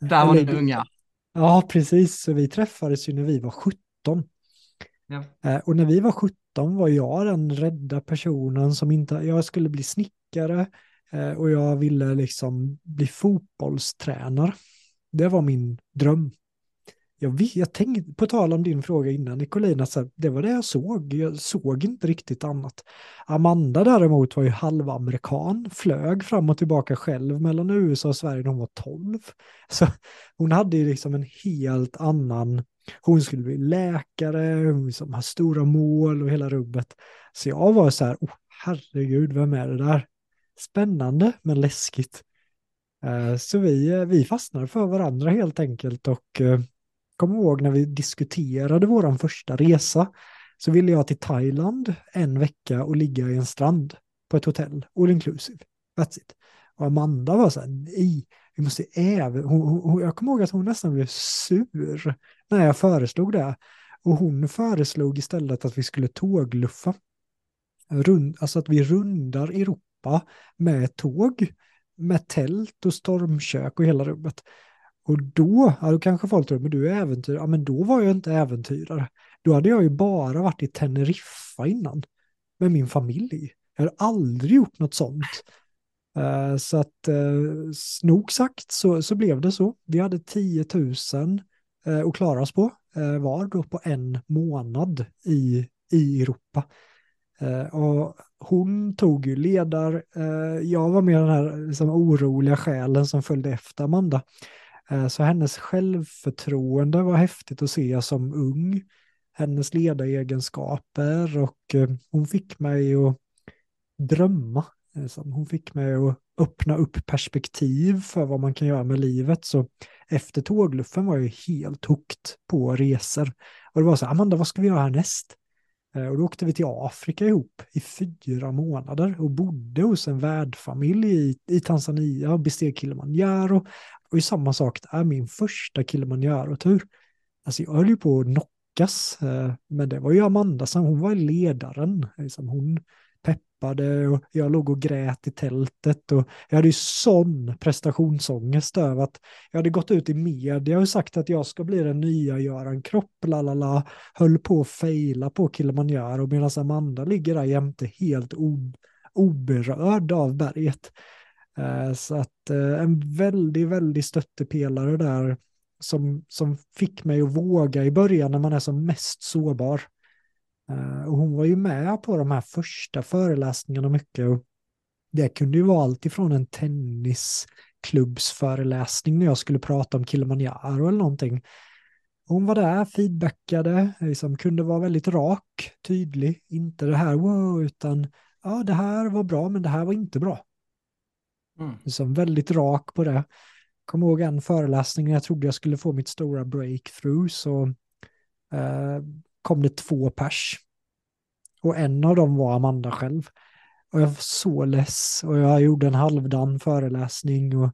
Där var ni unga. ja, precis. Så vi träffades ju när vi var 17. Ja. Eh, Och när vi var 17 var jag den rädda personen som inte, jag skulle bli snickare och jag ville liksom bli fotbollstränare. Det var min dröm. Jag, vet, jag tänkte, på tal om din fråga innan Nicolina, så här, det var det jag såg. Jag såg inte riktigt annat. Amanda däremot var ju halvamerikan, flög fram och tillbaka själv mellan USA och Sverige när hon var 12. Så hon hade ju liksom en helt annan, hon skulle bli läkare, hon liksom har stora mål och hela rubbet. Så jag var så här, oh, herregud, vem är det där? Spännande men läskigt. Eh, så vi, eh, vi fastnade för varandra helt enkelt och eh, kommer ihåg när vi diskuterade vår första resa så ville jag till Thailand en vecka och ligga i en strand på ett hotell, all inclusive. That's it. Och Amanda var så här, nej, vi måste även, hon, hon, jag kommer ihåg att hon nästan blev sur när jag föreslog det. Och hon föreslog istället att vi skulle tågluffa. Rund, alltså att vi rundar Europa med tåg, med tält och stormkök och hela rubbet. Och då, ja, då kanske folk tror, men du är äventyrare. Ja, men då var jag inte äventyrare. Då hade jag ju bara varit i Teneriffa innan med min familj. Jag hade aldrig gjort något sånt. Uh, så att uh, nog sagt så, så blev det så. Vi hade 10 000 uh, att klara oss på uh, var då på en månad i, i Europa. Och hon tog ju ledar, jag var med den här liksom, oroliga själen som följde efter Amanda. Eh, så hennes självförtroende var häftigt att se som ung. Hennes ledaregenskaper och eh, hon fick mig att drömma. Eh, hon fick mig att öppna upp perspektiv för vad man kan göra med livet. Så efter tågluffen var jag helt hooked på resor. Och det var så här, Amanda vad ska vi göra härnäst? Och då åkte vi till Afrika ihop i fyra månader och bodde hos en värdfamilj i, i Tanzania och besteg Kilimanjaro. Och i samma sak, det är min första Kilimanjaro-tur. Alltså jag höll ju på att knockas, eh, men det var ju Amanda som hon var ledaren. Liksom hon peppade och jag låg och grät i tältet och jag hade ju sån prestationsångest över att jag hade gått ut i media och sagt att jag ska bli den nya Göran Kropp, lalala, höll på att fejla på Kilimanjaro medan Amanda ligger där jämte helt oberörd av berget. Eh, så att eh, en väldigt, väldigt stöttepelare där som, som fick mig att våga i början när man är som mest sårbar. Eh, och hon var ju med på de här första föreläsningarna mycket. Och det kunde ju vara allt ifrån en tennisklubbsföreläsning när jag skulle prata om Kilimanjaro eller någonting. Hon var där, feedbackade, liksom kunde vara väldigt rak, tydlig, inte det här wow, utan ja, det här var bra, men det här var inte bra. Mm. Liksom väldigt rak på det. Kom ihåg en föreläsning när jag trodde jag skulle få mitt stora breakthrough så eh, kom det två pers. Och en av dem var Amanda själv. Och jag var så less och jag gjorde en halvdan föreläsning och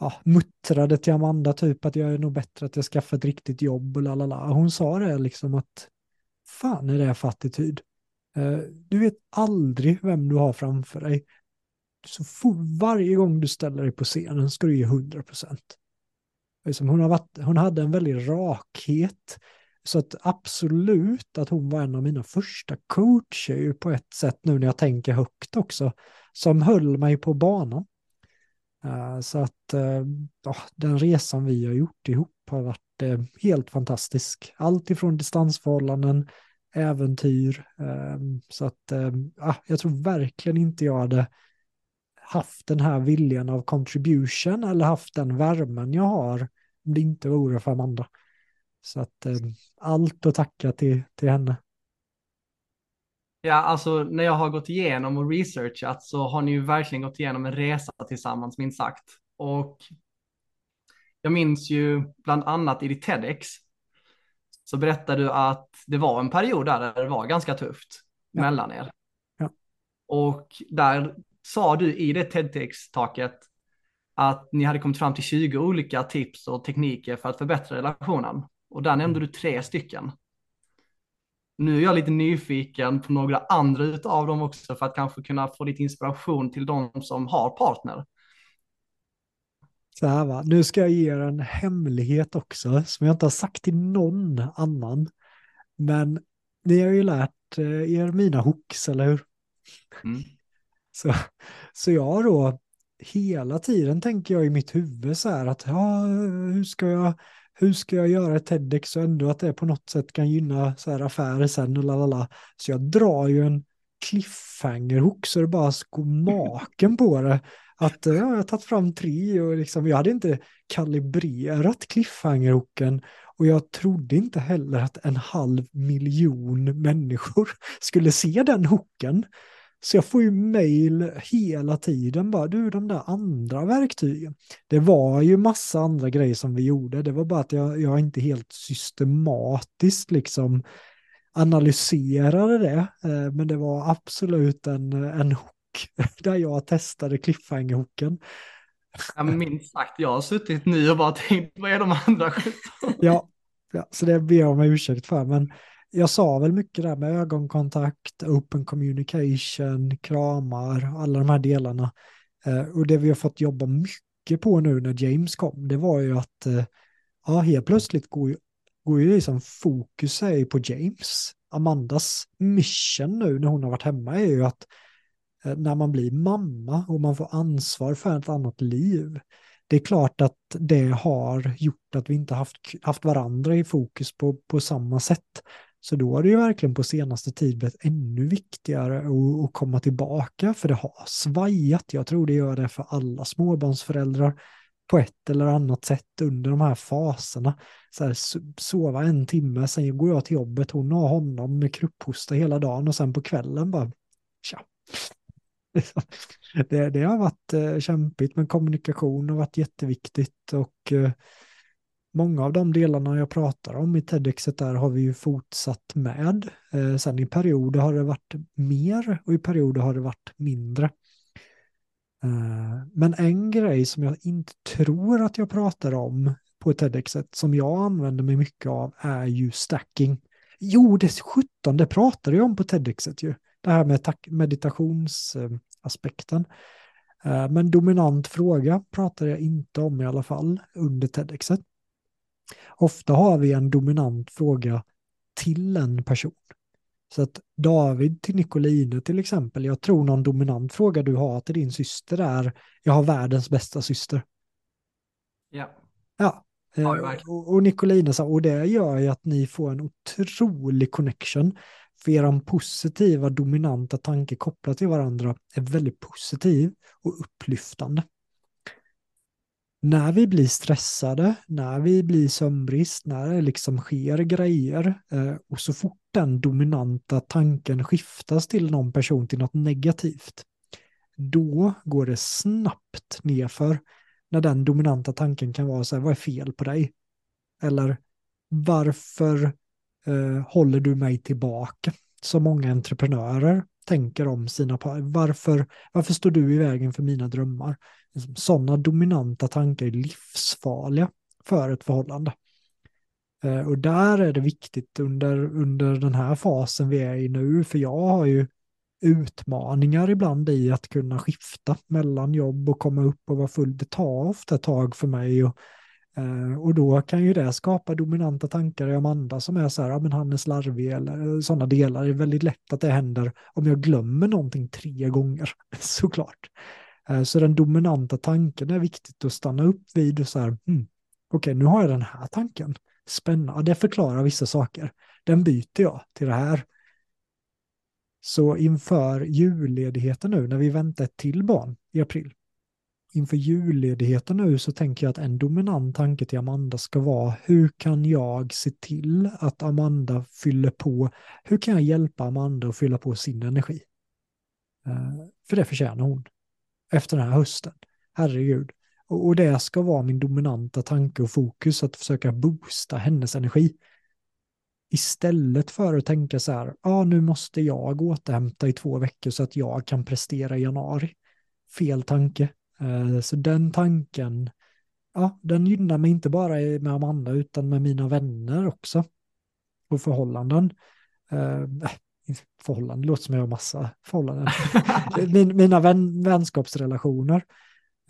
ja, muttrade till Amanda typ att jag är nog bättre att jag skaffar ett riktigt jobb och lalala. Hon sa det liksom att fan är det för attityd? Eh, du vet aldrig vem du har framför dig. Så for, varje gång du ställer dig på scenen ska du ge 100 procent. Liksom hon, hon hade en väldig rakhet. Så att absolut att hon var en av mina första coacher på ett sätt nu när jag tänker högt också. Som höll mig på banan. Eh, så att ja, den resan vi har gjort ihop har varit eh, helt fantastisk. Allt ifrån distansförhållanden, äventyr. så att ah, jag tror verkligen inte jag hade haft den här viljan av contribution eller haft den värmen jag har om det inte vore för Amanda. Så att eh, allt att tacka till, till henne. Ja, alltså när jag har gått igenom och researchat så har ni ju verkligen gått igenom en resa tillsammans minst sagt. Och jag minns ju bland annat i ditt TEDx så berättade du att det var en period där det var ganska tufft ja. mellan er. Ja. Och där sa du i det TEDx-taket att ni hade kommit fram till 20 olika tips och tekniker för att förbättra relationen. Och där nämnde du tre stycken. Nu är jag lite nyfiken på några andra av dem också för att kanske kunna få lite inspiration till de som har partner. Så här va, nu ska jag ge er en hemlighet också som jag inte har sagt till någon annan. Men ni har ju lärt eh, er mina hooks, eller hur? Mm. Så, så jag då, hela tiden tänker jag i mitt huvud så här att ja, hur ska jag, hur ska jag göra ett TEDx och ändå att det på något sätt kan gynna så här affärer sen och lalala. Så jag drar ju en cliffhanger-hook så det bara går maken på det. Att ja, jag har tagit fram tre och liksom, jag hade inte kalibrerat cliffhanger-hooken och jag trodde inte heller att en halv miljon människor skulle se den hooken. Så jag får ju mail hela tiden bara, du de där andra verktygen. Det var ju massa andra grejer som vi gjorde, det var bara att jag, jag inte helt systematiskt liksom analyserade det. Eh, men det var absolut en, en hook där jag testade cliffhanger-hooken. Ja, minst sagt, jag har suttit nu och bara tänkt, vad är de andra ja, ja, så det ber jag om ursäkt för. Men jag sa väl mycket där med ögonkontakt, open communication, kramar, alla de här delarna. Eh, och det vi har fått jobba mycket på nu när James kom, det var ju att eh, ja, helt plötsligt går ju, går ju liksom fokus på James. Amandas mission nu när hon har varit hemma är ju att eh, när man blir mamma och man får ansvar för ett annat liv, det är klart att det har gjort att vi inte haft, haft varandra i fokus på, på samma sätt. Så då har det ju verkligen på senaste tid blivit ännu viktigare att, att komma tillbaka, för det har svajat. Jag tror det gör det för alla småbarnsföräldrar på ett eller annat sätt under de här faserna. Så här, sova en timme, sen går jag till jobbet, hon har honom med krupphosta hela dagen och sen på kvällen bara, tja. Det, det har varit eh, kämpigt, men kommunikation har varit jätteviktigt och eh, många av de delarna jag pratar om i TEDxet där har vi ju fortsatt med. Eh, sen i perioder har det varit mer och i perioder har det varit mindre. Eh, men en grej som jag inte tror att jag pratar om på TEDxet som jag använder mig mycket av är ju stacking. Jo, det 17, det pratade jag om på TEDxet ju. Det här med meditationsaspekten. Eh, men dominant fråga pratade jag inte om i alla fall under TEDxet. Ofta har vi en dominant fråga till en person. Så att David till Nicoline till exempel, jag tror någon dominant fråga du har till din syster är, jag har världens bästa syster. Ja. Ja. Ja, eh, och, och Nicoline sa, och det gör ju att ni får en otrolig connection. För er positiva, dominanta tanke kopplat till varandra är väldigt positiv och upplyftande när vi blir stressade, när vi blir sömnbrist, när det liksom sker grejer eh, och så fort den dominanta tanken skiftas till någon person till något negativt, då går det snabbt nerför när den dominanta tanken kan vara så här, vad är fel på dig? Eller varför eh, håller du mig tillbaka? Så många entreprenörer tänker om sina par. Varför, varför står du i vägen för mina drömmar? Liksom, sådana dominanta tankar är livsfarliga för ett förhållande. Eh, och där är det viktigt under, under den här fasen vi är i nu, för jag har ju utmaningar ibland i att kunna skifta mellan jobb och komma upp och vara full. Det tar ofta ett tag för mig och eh, och då kan ju det skapa dominanta tankar i Amanda som är så här, ja men han är slarvig eller eh, sådana delar. Det är väldigt lätt att det händer om jag glömmer någonting tre gånger, såklart. Eh, så den dominanta tanken är viktigt att stanna upp vid och så här, hmm, okej okay, nu har jag den här tanken. Spännande, det förklarar vissa saker. Den byter jag till det här. Så inför julledigheten nu, när vi väntar ett till barn i april, inför julledigheten nu så tänker jag att en dominant tanke till Amanda ska vara hur kan jag se till att Amanda fyller på, hur kan jag hjälpa Amanda att fylla på sin energi? Eh, för det förtjänar hon efter den här hösten. Herregud. Och, och det ska vara min dominanta tanke och fokus att försöka boosta hennes energi. Istället för att tänka så här, ja ah, nu måste jag återhämta i två veckor så att jag kan prestera i januari. Fel tanke. Eh, så den tanken, ja, den gynnar mig inte bara med Amanda utan med mina vänner också. Och förhållanden. Eh, Förhållanden, låter som jag har massa förhållanden. Min, mina vän, vänskapsrelationer.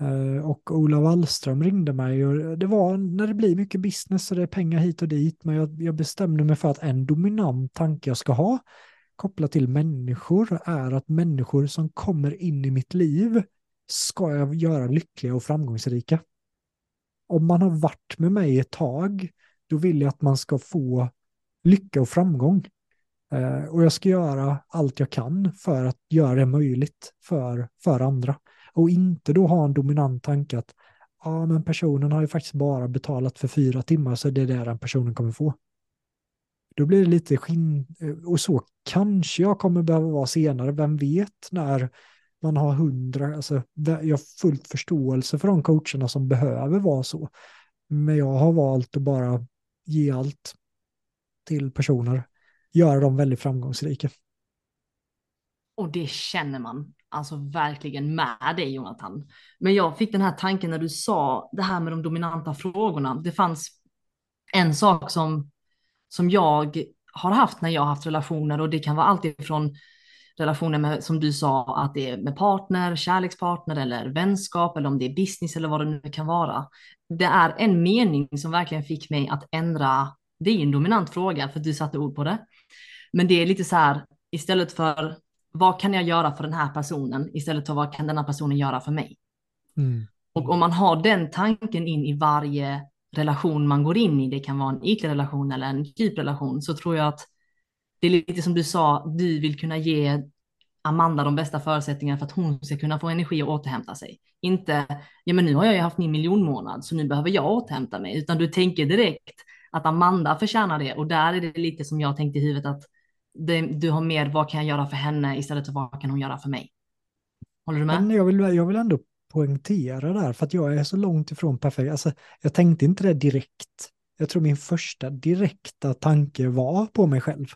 Uh, och Ola Wallström ringde mig och det var när det blir mycket business och det är pengar hit och dit. Men jag, jag bestämde mig för att en dominant tanke jag ska ha kopplat till människor är att människor som kommer in i mitt liv ska jag göra lyckliga och framgångsrika. Om man har varit med mig ett tag, då vill jag att man ska få lycka och framgång. Eh, och jag ska göra allt jag kan för att göra det möjligt för, för andra. Och inte då ha en dominant tanke att ja, men personen har ju faktiskt bara betalat för fyra timmar så det är det den personen kommer få. Då blir det lite skinn, eh, och så kanske jag kommer behöva vara senare, vem vet när man har hundra, alltså jag har fullt förståelse för de coacherna som behöver vara så. Men jag har valt att bara ge allt till personer, göra dem väldigt framgångsrika. Och det känner man alltså verkligen med dig Jonathan. Men jag fick den här tanken när du sa det här med de dominanta frågorna. Det fanns en sak som, som jag har haft när jag har haft relationer och det kan vara allt ifrån relationer med, som du sa, att det är med partner, kärlekspartner eller vänskap eller om det är business eller vad det nu kan vara. Det är en mening som verkligen fick mig att ändra, det är en dominant fråga för att du satte ord på det. Men det är lite så här, istället för vad kan jag göra för den här personen istället för vad kan denna personen göra för mig? Mm. Och om man har den tanken in i varje relation man går in i, det kan vara en ytlig relation eller en djup relation, så tror jag att det är lite som du sa, du vill kunna ge Amanda de bästa förutsättningarna för att hon ska kunna få energi och återhämta sig. Inte, ja men nu har jag ju haft min miljonmånad så nu behöver jag återhämta mig, utan du tänker direkt att Amanda förtjänar det och där är det lite som jag tänkte i huvudet att det, du har mer vad kan jag göra för henne istället för vad kan hon göra för mig. Håller du med? Men jag, vill, jag vill ändå poängtera där för att jag är så långt ifrån perfekt. Alltså, jag tänkte inte det direkt. Jag tror min första direkta tanke var på mig själv.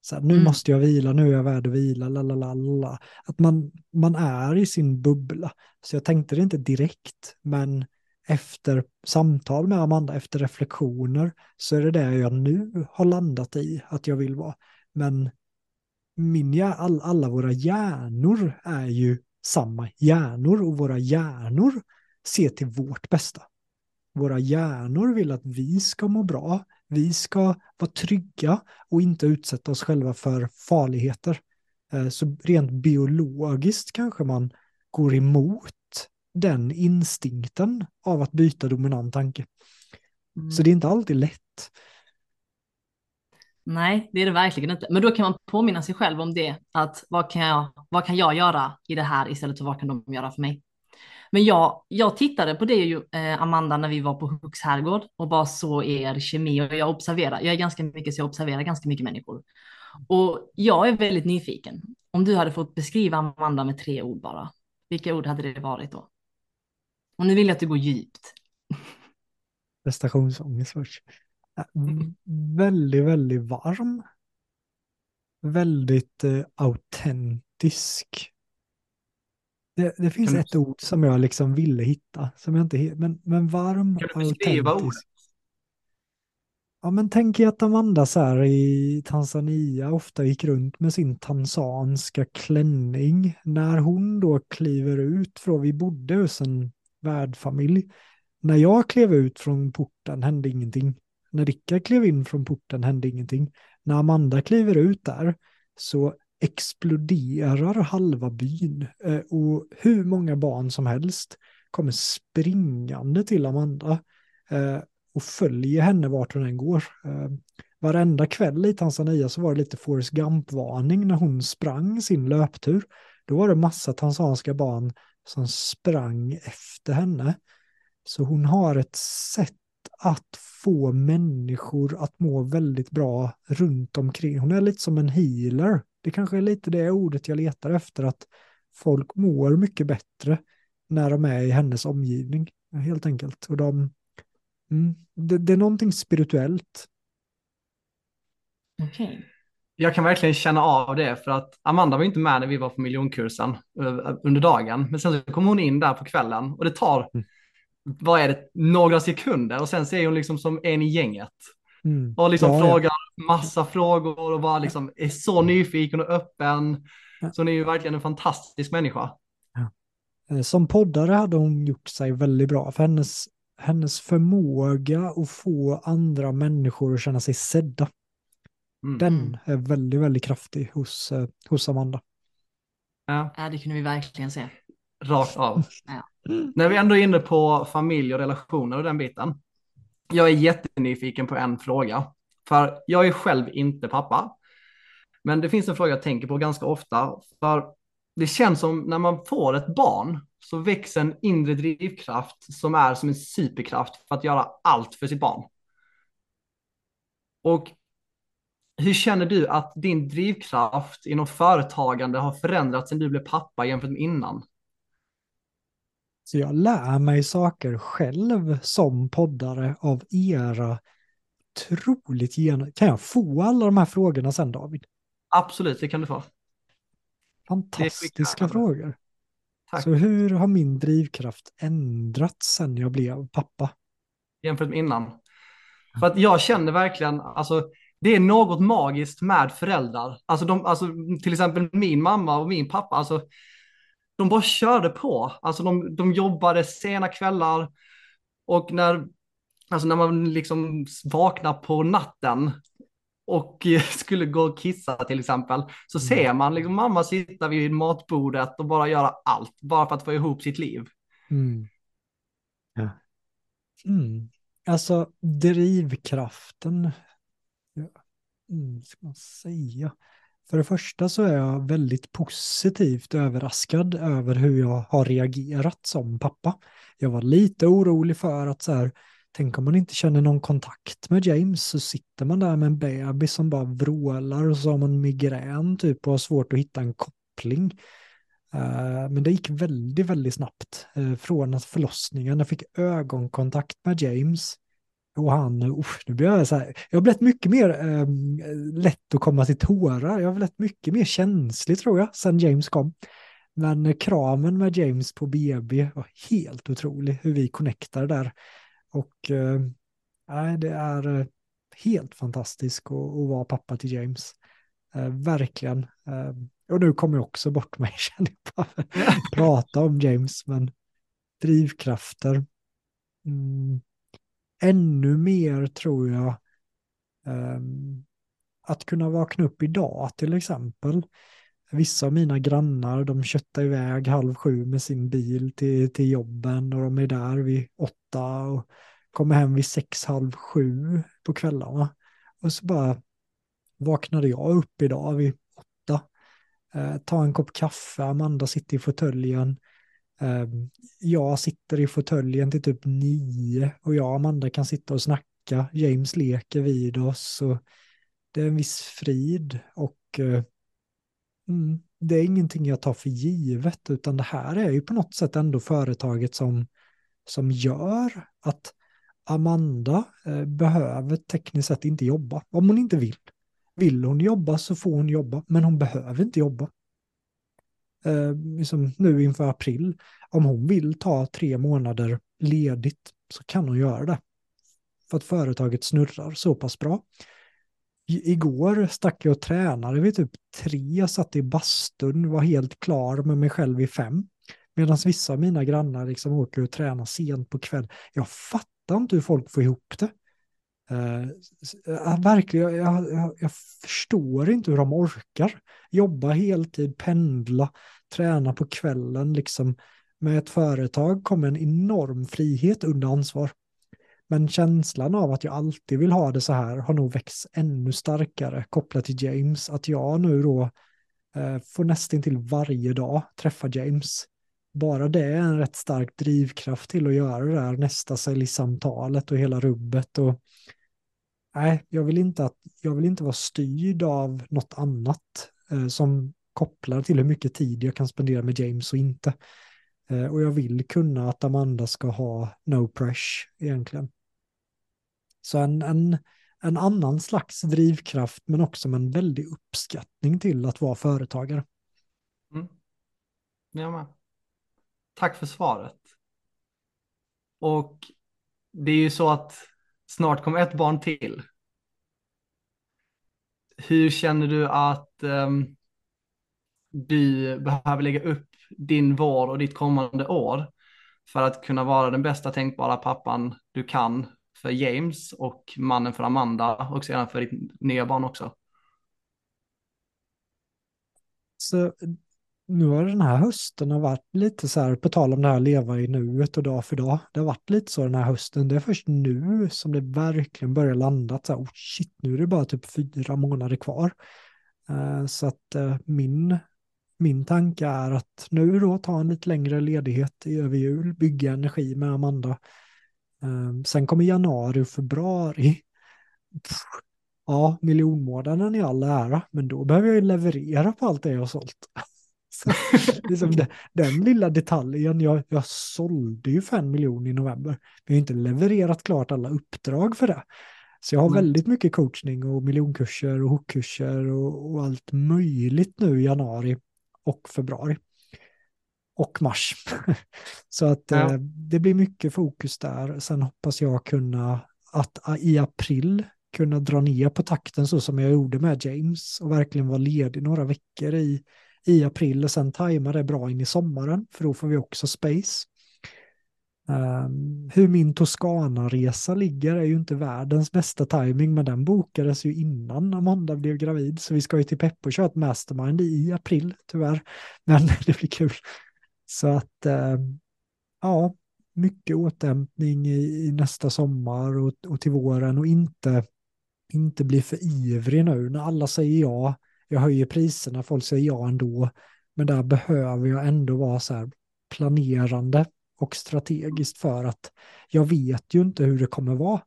Så här, nu mm. måste jag vila, nu är jag värd att vila, lalalala. Att man, man är i sin bubbla. Så jag tänkte det inte direkt, men efter samtal med Amanda, efter reflektioner, så är det det jag nu har landat i att jag vill vara. Men min, all, alla våra hjärnor är ju samma hjärnor och våra hjärnor ser till vårt bästa. Våra hjärnor vill att vi ska må bra, vi ska vara trygga och inte utsätta oss själva för farligheter. Eh, så rent biologiskt kanske man går emot den instinkten av att byta dominant tanke. Mm. Så det är inte alltid lätt. Nej, det är det verkligen inte. Men då kan man påminna sig själv om det, att vad kan jag, vad kan jag göra i det här istället för vad kan de göra för mig? Men jag, jag tittade på det ju, eh, Amanda, när vi var på Hooks herrgård och bara så er kemi och jag observerar, jag är ganska mycket så jag observerar ganska mycket människor. Och jag är väldigt nyfiken. Om du hade fått beskriva Amanda med tre ord bara, vilka ord hade det varit då? Och nu vill jag att du går djupt. Prestationsångest först. Mm. Väldigt, väldigt varm. Väldigt eh, autentisk. Det, det finns ett ord som jag liksom ville hitta, som jag inte men, men varm, Kan du beskriva autentisk. ordet? Ja, men tänk er att Amanda så här i Tanzania ofta gick runt med sin tanzanska klänning. När hon då kliver ut från, vi bodde hos en värdfamilj. När jag klev ut från porten hände ingenting. När Rickard klev in från porten hände ingenting. När Amanda kliver ut där så exploderar halva byn eh, och hur många barn som helst kommer springande till Amanda eh, och följer henne vart hon än går. Eh, varenda kväll i Tanzania så var det lite Forrest Gump-varning när hon sprang sin löptur. Då var det massa tanzanska barn som sprang efter henne. Så hon har ett sätt att få människor att må väldigt bra runt omkring. Hon är lite som en healer. Det kanske är lite det ordet jag letar efter, att folk mår mycket bättre när de är i hennes omgivning, helt enkelt. Och de, mm, det, det, är någonting spirituellt. Okej. Okay jag kan verkligen känna av det för att Amanda var inte med när vi var på miljonkursen eh, under dagen. Men sen så kom hon in där på kvällen och det tar, mm. vad är det, några sekunder och sen så är hon liksom som en i gänget. Mm. Och liksom ja, frågar ja. massa frågor och bara liksom är så nyfiken och öppen. Ja. Så hon är ju verkligen en fantastisk människa. Eh, som poddare hade hon gjort sig väldigt bra, för hennes, hennes förmåga att få andra människor att känna sig sedda Mm. Den är väldigt, väldigt kraftig hos, eh, hos Amanda. Ja. ja, det kunde vi verkligen se. Rakt av. ja. När vi ändå är inne på familj och relationer och den biten. Jag är jättenyfiken på en fråga. För jag är själv inte pappa. Men det finns en fråga jag tänker på ganska ofta. För det känns som när man får ett barn så växer en inre drivkraft som är som en superkraft för att göra allt för sitt barn. Och hur känner du att din drivkraft inom företagande har förändrats sedan du blev pappa jämfört med innan? Så jag lär mig saker själv som poddare av era otroligt gen... Kan jag få alla de här frågorna sen David? Absolut, det kan du få. Fantastiska frågor. Tack. Så hur har min drivkraft ändrats sen jag blev pappa? Jämfört med innan. För att jag känner verkligen, alltså det är något magiskt med föräldrar. Alltså, de, alltså till exempel min mamma och min pappa, alltså de bara körde på. Alltså de, de jobbade sena kvällar och när, alltså när man liksom vaknar på natten och skulle gå och kissa till exempel, så mm. ser man liksom mamma sitta vid matbordet och bara göra allt, bara för att få ihop sitt liv. Mm. Ja. Mm. Alltså drivkraften mm, ska man säga? För det första så är jag väldigt positivt överraskad över hur jag har reagerat som pappa. Jag var lite orolig för att så här, tänk om man inte känner någon kontakt med James så sitter man där med en bebis som bara vrålar och så har man migrän typ och har svårt att hitta en koppling. Eh, men det gick väldigt, väldigt snabbt eh, från att förlossningen. Jag fick ögonkontakt med James och han, usch, nu blir jag så här, jag har blivit mycket mer eh, lätt att komma till tårar. Jag har blivit mycket mer känslig tror jag, sen James kom. men kramen med James på BB var helt otrolig, hur vi connectade där. Och eh, det är helt fantastiskt att, att vara pappa till James. Eh, verkligen. Eh, och nu kommer jag också bort mig, känner jag prata om James, men drivkrafter. Mm. Ännu mer tror jag ehm, att kunna vakna upp idag till exempel. Vissa av mina grannar, de köttar iväg halv sju med sin bil till, till jobben och de är där vid åtta och kommer hem vid sex, halv sju på kvällarna. Och så bara vaknade jag upp idag vid åtta. Eh, ta en kopp kaffe, Amanda sitter i fåtöljen. Ehm, jag sitter i fåtöljen till typ nio och jag och Amanda kan sitta och snacka. James leker vid oss och det är en viss frid och eh, mm, det är ingenting jag tar för givet utan det här är ju på något sätt ändå företaget som, som gör att Amanda eh, behöver tekniskt sett inte jobba om hon inte vill. Vill hon jobba så får hon jobba, men hon behöver inte jobba. Eh, liksom nu inför april, om hon vill ta tre månader ledigt så kan hon göra det. För att företaget snurrar så pass bra. I, igår stack jag och tränade vid typ tre, satt i bastun, var helt klar med mig själv i fem. Medan vissa av mina grannar liksom åker och tränar sent på kväll. Jag fattar inte hur folk får ihop det. Eh, uh, eh, verkligen, jag, jag, jag, förstår inte hur de orkar. Jobba heltid, pendla, träna på kvällen. Liksom. Med ett företag kommer en enorm frihet under ansvar. Men känslan av att jag alltid vill ha det så här har nog växt ännu starkare kopplat till James. Att jag nu då uh, får nästan till varje dag träffa James bara det är en rätt stark drivkraft till att göra det här nästa säljsamtalet och hela rubbet. Och, nej, jag vill, inte att, jag vill inte vara styrd av något annat eh, som kopplar till hur mycket tid jag kan spendera med James och inte. Eh, och jag vill kunna att Amanda ska ha no pressure egentligen. Så en, en, en annan slags drivkraft men också med en väldig uppskattning till att vara företagare. Mm. Jag med. Tack för svaret. Och det är ju så att snart kommer ett barn till. Hur känner du att um, du behöver lägga upp din vår och ditt kommande år för att kunna vara den bästa tänkbara pappan du kan för James och mannen för Amanda och sedan för ditt nya barn också? Så nu har den här hösten har varit lite så här, på tal om det här leva i nuet och dag för dag, det har varit lite så den här hösten, det är först nu som det verkligen börjar landa, så här, oh shit, nu är det bara typ fyra månader kvar. Uh, så att uh, min, min tanke är att nu då ta en lite längre ledighet i över jul, bygga energi med Amanda. Uh, sen kommer januari och februari. Pff, ja, miljonmånaden i all ära, men då behöver jag ju leverera på allt det jag har sålt. liksom det, den lilla detaljen, jag, jag sålde ju för en miljon i november. Vi har inte levererat klart alla uppdrag för det. Så jag har mm. väldigt mycket coachning och miljonkurser och hookkurser och, och allt möjligt nu i januari och februari. Och mars. Så att ja. eh, det blir mycket fokus där. Sen hoppas jag kunna att i april kunna dra ner på takten så som jag gjorde med James och verkligen vara ledig några veckor i i april och sen tajma det bra in i sommaren, för då får vi också space. Um, hur min Toscana-resa ligger är ju inte världens bästa timing, men den bokades ju innan Amanda blev gravid, så vi ska ju till Peppo och köra ett mastermind i april, tyvärr. Men det blir kul. Så att, uh, ja, mycket återhämtning i, i, nästa sommar och, och till våren och inte, inte bli för ivrig nu när alla säger ja jag höjer priserna, folk säger ja ändå. Men där behöver jag ändå vara så här planerande och strategiskt för att jag vet ju inte hur det kommer vara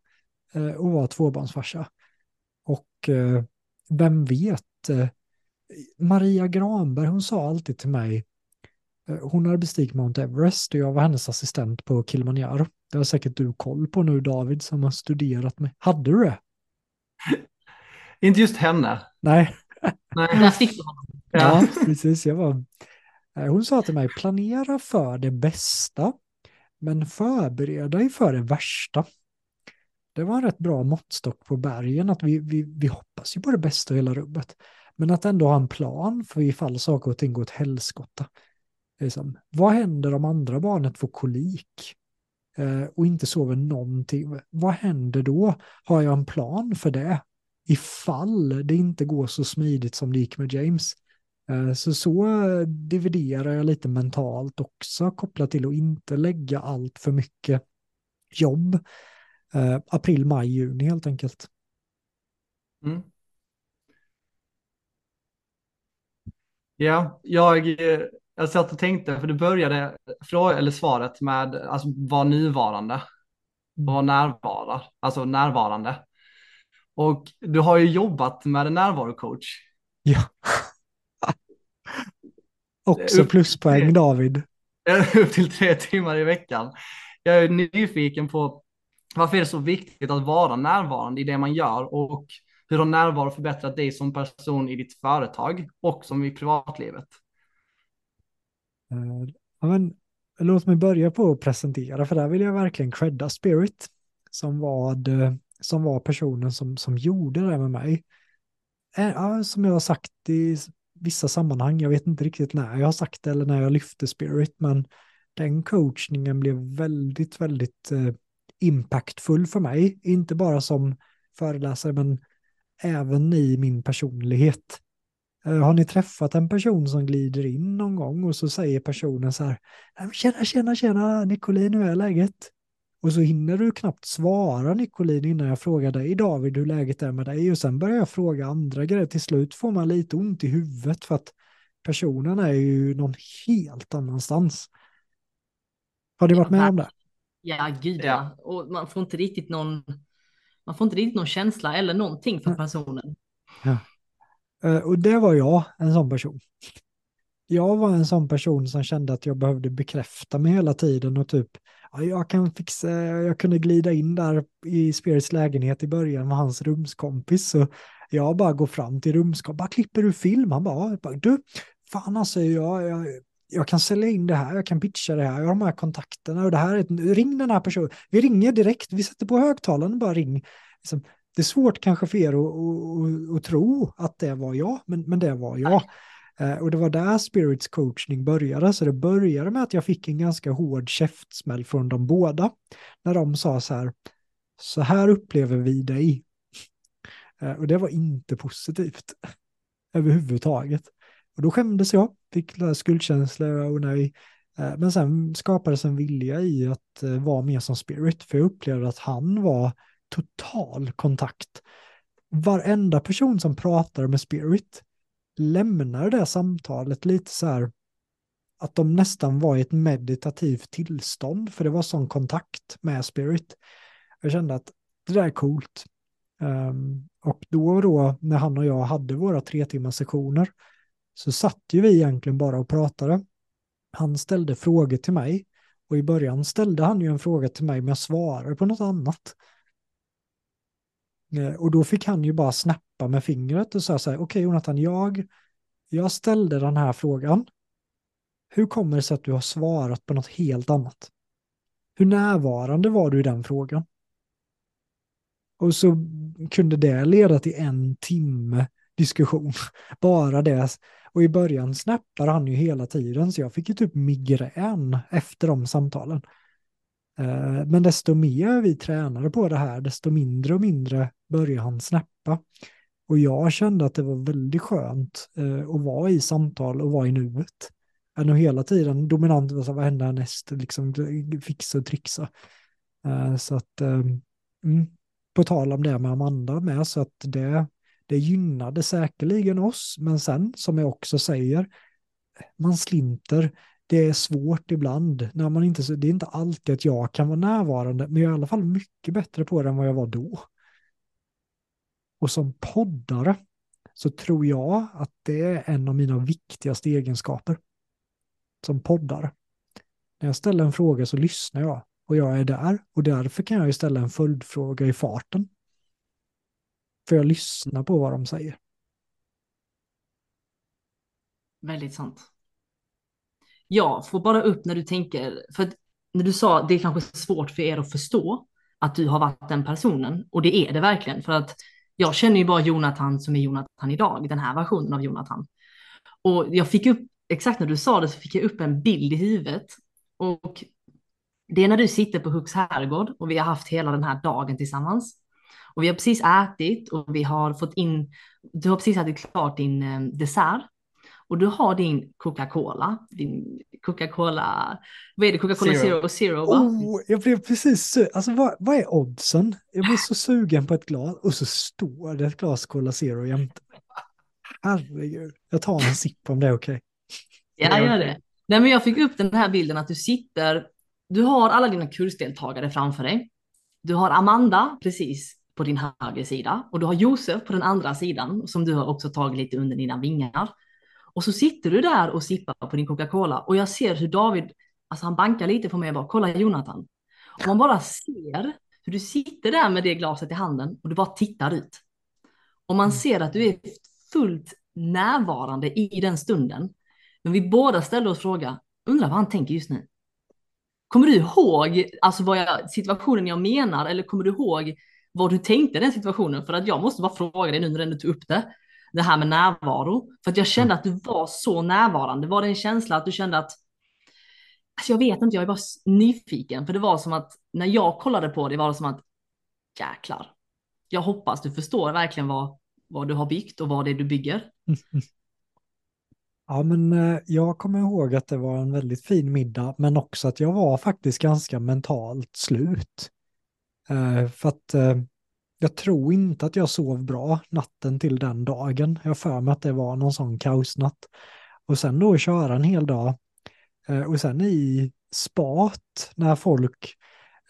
eh, att vara tvåbarnsfarsa. Och eh, vem vet, eh, Maria Granberg, hon sa alltid till mig, eh, hon hade bestigit Mount Everest och jag var hennes assistent på Kilimanjaro. Det har säkert du koll på nu David som har studerat mig. Hade du det? Inte just henne. Nej. Nej. Ja, precis. Jag var... Hon sa till mig, planera för det bästa, men förbered dig för det värsta. Det var en rätt bra måttstock på bergen, att vi, vi, vi hoppas ju på det bästa hela rummet. Men att ändå ha en plan för ifall saker och ting går åt helskotta. Liksom, vad händer om andra barnet får kolik eh, och inte sover någonting? Vad händer då? Har jag en plan för det? Ifall det inte går så smidigt som det gick med James. Eh, så så dividerar jag lite mentalt också kopplat till att inte lägga allt för mycket jobb. Eh, april, maj, juni helt enkelt. Mm. Ja, jag, jag satt och tänkte, för du började fråga, eller svaret med alltså, var nuvarande. Var närvara, alltså närvarande. Och du har ju jobbat med en närvarocoach. Ja. Också pluspoäng David. Upp till tre timmar i veckan. Jag är nyfiken på varför är det så viktigt att vara närvarande i det man gör och hur har närvaro förbättrat dig som person i ditt företag och som i privatlivet? Eh, ja, men, låt mig börja på att presentera, för där vill jag verkligen credda Spirit, som var, som var personen som, som gjorde det med mig. Eh, som jag har sagt i vissa sammanhang, jag vet inte riktigt när jag har sagt det eller när jag lyfte Spirit, men den coachningen blev väldigt, väldigt eh, impactfull för mig. Inte bara som föreläsare, men även i min personlighet. Eh, har ni träffat en person som glider in någon gång och så säger personen så här, äh, tjena, tjena, tjena, Nicolin, hur är läget? Och så hinner du knappt svara Nicolin innan jag frågar dig, David, hur läget är med dig? Och sen börjar jag fråga andra grejer. Till slut får man lite ont i huvudet för att personen är ju någon helt annanstans. Har du varit med om det? Ja, gud ja. Och man får inte riktigt någon, man får inte riktigt någon känsla eller någonting för personen. Ja. Eh, och det var jag, en sån person. Jag var en sån person som kände att jag behövde bekräfta mig hela tiden och typ, ja, jag kan fixa, jag kunde glida in där i Spirits lägenhet i början med hans rumskompis. Så jag bara går fram till rumskompis, bara klipper du film? Han bara, du, fan alltså, jag, jag, jag kan sälja in det här, jag kan pitcha det här, jag har de här kontakterna och det här, är, ring den här personen. Vi ringer direkt, vi sätter på högtalaren och bara ring. Liksom, det är svårt kanske för er att, att, att, tro att det var jag, men, men det var jag. Eh, och det var där Spirits coachning började, så det började med att jag fick en ganska hård käftsmäll från de båda. När de sa så här, så här upplever vi dig. Eh, och det var inte positivt överhuvudtaget. Och då skämdes jag, fick skuldkänsla och nej. Eh, men sen skapades en vilja i att vara mer som Spirit, för jag upplevde att han var total kontakt. Varenda person som pratade med Spirit lämnade det samtalet lite så här att de nästan var i ett meditativt tillstånd, för det var sån kontakt med Spirit. Jag kände att det där är coolt. Um, och då och då när han och jag hade våra tre timmars sessioner så satt ju vi egentligen bara och pratade. Han ställde frågor till mig och i början ställde han ju en fråga till mig men jag svarade på något annat. Eh, och då fick han ju bara snappa med fingret och säga så här, okej okay, Jonathan, jag, jag ställde den här frågan. Hur kommer det sig att du har svarat på något helt annat? Hur närvarande var du i den frågan? Och så kunde det leda till en timme diskussion. Bara det och i början snappade han ju hela tiden, så jag fick ju typ migrän efter de samtalen. Eh, men desto mer vi tränade på det här, desto mindre och mindre började han snappa. Och jag kände att det var väldigt skönt eh, att vara i samtal och vara i nuet. Än att hela tiden dominant, vad händer härnäst, liksom fixa och trixa. Eh, så att, mm, på tal om det med Amanda med, så att det, det gynnade säkerligen oss, men sen som jag också säger, man slinter, det är svårt ibland. När man inte, det är inte alltid att jag kan vara närvarande, men jag är i alla fall mycket bättre på det än vad jag var då. Och som poddare så tror jag att det är en av mina viktigaste egenskaper. Som poddare. När jag ställer en fråga så lyssnar jag och jag är där och därför kan jag ju ställa en följdfråga i farten. För jag lyssnar på vad de säger. Väldigt sant jag får bara upp när du tänker, för att när du sa det är kanske svårt för er att förstå att du har varit den personen och det är det verkligen för att jag känner ju bara Jonathan som är Jonathan idag, den här versionen av Jonathan. Och jag fick upp, exakt när du sa det så fick jag upp en bild i huvudet och det är när du sitter på Hux herrgård och vi har haft hela den här dagen tillsammans. Och vi har precis ätit och vi har fått in, du har precis ätit klart din eh, dessert och du har din Coca-Cola, din Coca-Cola, vad är det, Coca-Cola Zero, Zero, Zero va? Oh, jag blev precis Alltså vad, vad är oddsen? Jag blir så sugen på ett glas och så står det ett glas Cola Zero jämte. Herregud, jag tar en sipp om det är okej. Ja, gör det. Nej, men jag fick upp den här bilden att du sitter, du har alla dina kursdeltagare framför dig. Du har Amanda precis på din höger sida och du har Josef på den andra sidan som du har också tagit lite under dina vingar. Och så sitter du där och sippar på din Coca-Cola och jag ser hur David, alltså han bankar lite på mig och bara, kolla Jonathan. Och man bara ser hur du sitter där med det glaset i handen och du bara tittar ut. Och man ser att du är fullt närvarande i den stunden. Men vi båda ställde oss frågan, undrar vad han tänker just nu. Kommer du ihåg alltså vad jag, situationen jag menar eller kommer du ihåg vad du tänkte i den situationen? För att jag måste bara fråga dig nu när du tog upp det det här med närvaro. För att jag kände att du var så närvarande. Var det en känsla att du kände att, alltså jag vet inte, jag är bara nyfiken. För det var som att när jag kollade på det var det som att, jäklar. Jag hoppas du förstår verkligen vad, vad du har byggt och vad det är du bygger. Ja, men eh, jag kommer ihåg att det var en väldigt fin middag, men också att jag var faktiskt ganska mentalt slut. Eh, för att eh, jag tror inte att jag sov bra natten till den dagen. Jag för mig att det var någon sån kaosnatt. Och sen då köra en hel dag. Eh, och sen i spat när folk,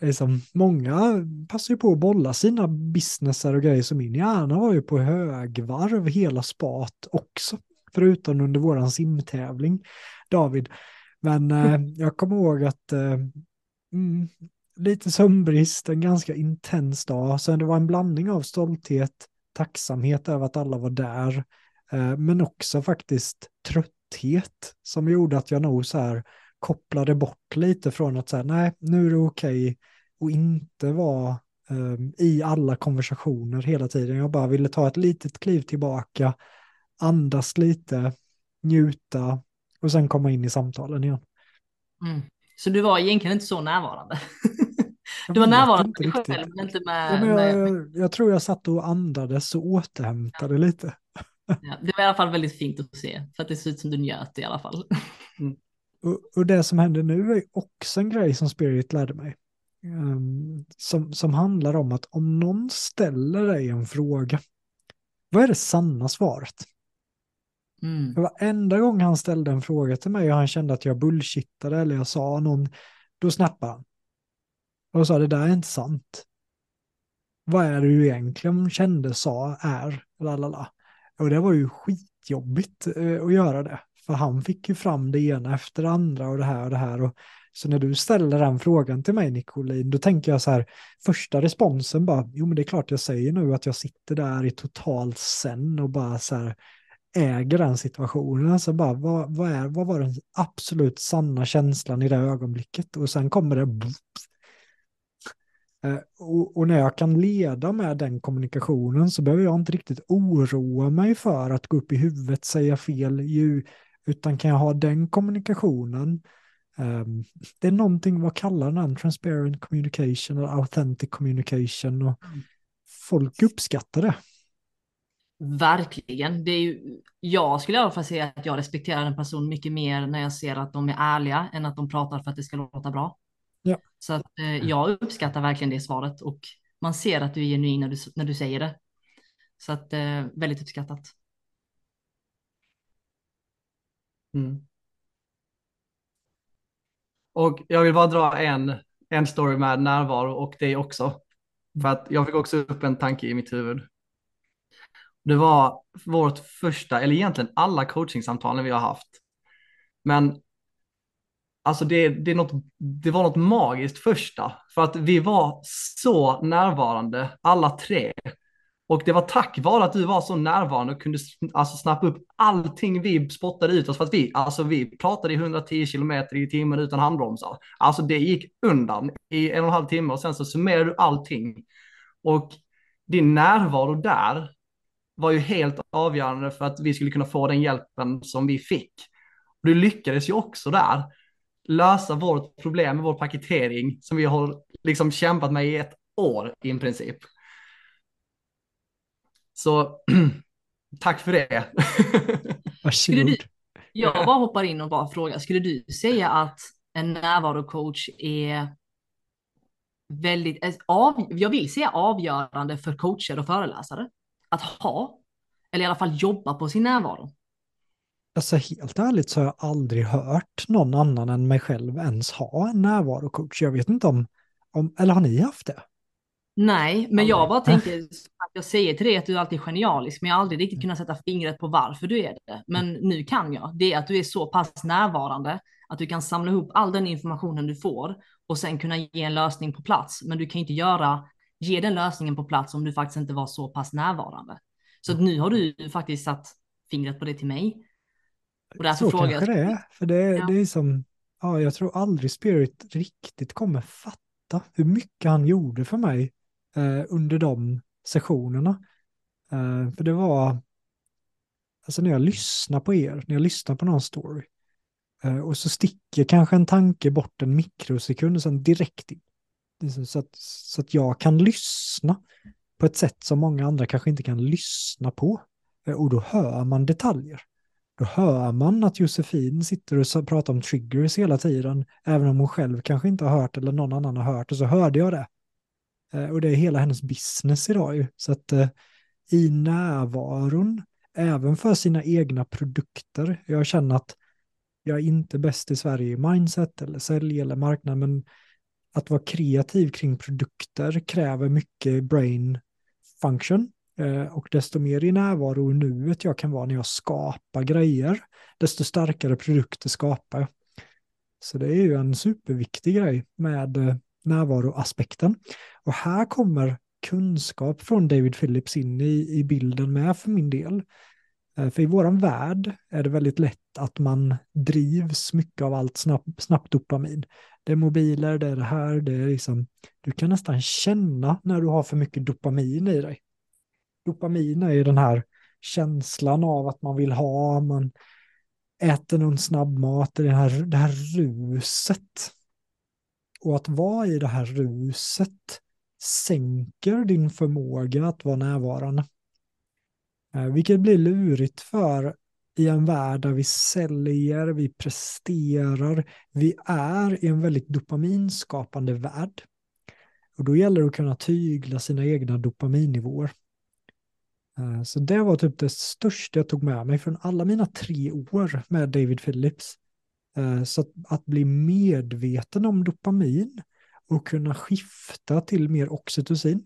liksom, många passar ju på att bolla sina businessar och grejer. Så min hjärna var ju på högvarv hela spat också. Förutom under våran simtävling, David. Men eh, jag kommer ihåg att eh, mm, lite sömnbrist, en ganska intens dag. Sen det var en blandning av stolthet, tacksamhet över att alla var där, eh, men också faktiskt trötthet som gjorde att jag nog så här kopplade bort lite från att säga nej, nu är det okej okay och inte vara um, i alla konversationer hela tiden. Jag bara ville ta ett litet kliv tillbaka, andas lite, njuta och sen komma in i samtalen igen. Mm. Så du var egentligen inte så närvarande? du var närvarande med dig själv, men inte med... Ja, men jag, med... jag, tror jag satt och andades och återhämtade ja. lite. Ja, det var i alla fall väldigt fint att se, för att det ser ut som du njöt i alla fall. Mm. Och, och, det som händer nu är också en grej som Spirit lärde mig. Um, som, som handlar om att om någon ställer dig en fråga, vad är det sanna svaret? Mm. För varenda gång han ställde en fråga till mig och han kände att jag bullshittade eller jag sa någon, då snappade han. Och sa det där är inte sant. Vad är det du egentligen kände, sa, är, lalala. Och det var ju skitjobbigt eh, att göra det. För han fick ju fram det ena efter det andra och det här och det här. Och, så när du ställer den frågan till mig, Nicolin, då tänker jag så här, första responsen bara, jo men det är klart jag säger nu att jag sitter där i totalt sen och bara så här, äger den situationen. Alltså bara, vad, vad, är, vad var den absolut sanna känslan i det ögonblicket? Och sen kommer det... Eh, och, och, när jag kan leda med den kommunikationen så behöver jag inte riktigt oroa mig för att gå upp i huvudet, säga fel, ju, utan kan jag ha den kommunikationen. Um, det är någonting, vad kallar den? Transparent communication eller authentic communication. Och mm. folk uppskattar det. Verkligen. Det är ju, jag skulle i alla fall säga att jag respekterar en person mycket mer när jag ser att de är ärliga än att de pratar för att det ska låta bra. Ja. Så att, eh, jag uppskattar verkligen det svaret och man ser att du är genuin när du, när du säger det. Så att eh, väldigt uppskattat. Mm. Och jag vill bara dra en, en story med närvaro och det också. För att jag fick också upp en tanke i mitt huvud. Det var vårt första, eller egentligen alla coachingsamtalen vi har haft. Men alltså det, det, är något, det var något magiskt första, för att vi var så närvarande alla tre. Och det var tack vare att du var så närvarande och kunde alltså snappa upp allting vi spottade ut oss för att vi, alltså vi pratade i 110 kilometer i timmen utan handbromsar. Alltså det gick undan i en och en halv timme och sen så summerade du allting. Och din närvaro där var ju helt avgörande för att vi skulle kunna få den hjälpen som vi fick. Och du lyckades ju också där lösa vårt problem med vår paketering som vi har liksom kämpat med i ett år i princip. Så tack för det. Varsågod. jag bara hoppar in och bara frågar, skulle du säga att en närvarocoach är väldigt, eh, av, jag vill säga avgörande för coacher och föreläsare att ha, eller i alla fall jobba på sin närvaro? Alltså helt ärligt så har jag aldrig hört någon annan än mig själv ens ha en närvarocoach. Jag vet inte om, om eller har ni haft det? Nej, men jag bara tänker att jag säger till dig att du alltid är genialisk, men jag har aldrig riktigt kunnat sätta fingret på varför du är det. Men nu kan jag. Det är att du är så pass närvarande att du kan samla ihop all den informationen du får och sen kunna ge en lösning på plats. Men du kan inte göra, ge den lösningen på plats om du faktiskt inte var så pass närvarande. Så nu har du faktiskt satt fingret på det till mig. Och därför så frågar kanske jag... det är. För det, ja. det är som, ja, jag tror aldrig Spirit riktigt kommer fatta hur mycket han gjorde för mig eh, under de sessionerna. Eh, för det var, alltså när jag lyssnar på er, när jag lyssnar på någon story, eh, och så sticker kanske en tanke bort en mikrosekund och sen direkt in. Så att, så att jag kan lyssna på ett sätt som många andra kanske inte kan lyssna på. Eh, och då hör man detaljer. Då hör man att Josefin sitter och pratar om triggers hela tiden, även om hon själv kanske inte har hört eller någon annan har hört, och så hörde jag det. Eh, och det är hela hennes business idag ju. Så att eh, i närvaron, även för sina egna produkter, jag känner att jag är inte bäst i Sverige i mindset eller sälj eller marknad, men att vara kreativ kring produkter kräver mycket brain function. Eh, och desto mer i närvaro och nuet jag kan vara när jag skapar grejer, desto starkare produkter skapar jag. Så det är ju en superviktig grej med eh, närvaroaspekten. Och här kommer kunskap från David Phillips in i, i bilden med för min del. Eh, för i våran värld är det väldigt lätt att man drivs mycket av allt snabbt, snabbt dopamin. Det är mobiler, det är det här, det är liksom, du kan nästan känna när du har för mycket dopamin i dig. Dopamin är ju den här känslan av att man vill ha, man äter någon snabbmat, det här, det här ruset. Och att vara i det här ruset sänker din förmåga att vara närvarande. Eh, vilket blir lurigt för i en värld där vi säljer, vi presterar, vi är i en väldigt dopaminskapande värld. Och då gäller det att kunna tygla sina egna dopaminnivåer. Eh, så det var typ det största jag tog med mig från alla mina tre år med David Phillips. Eh, så att, bli medveten om dopamin och kunna skifta till mer oxytocin,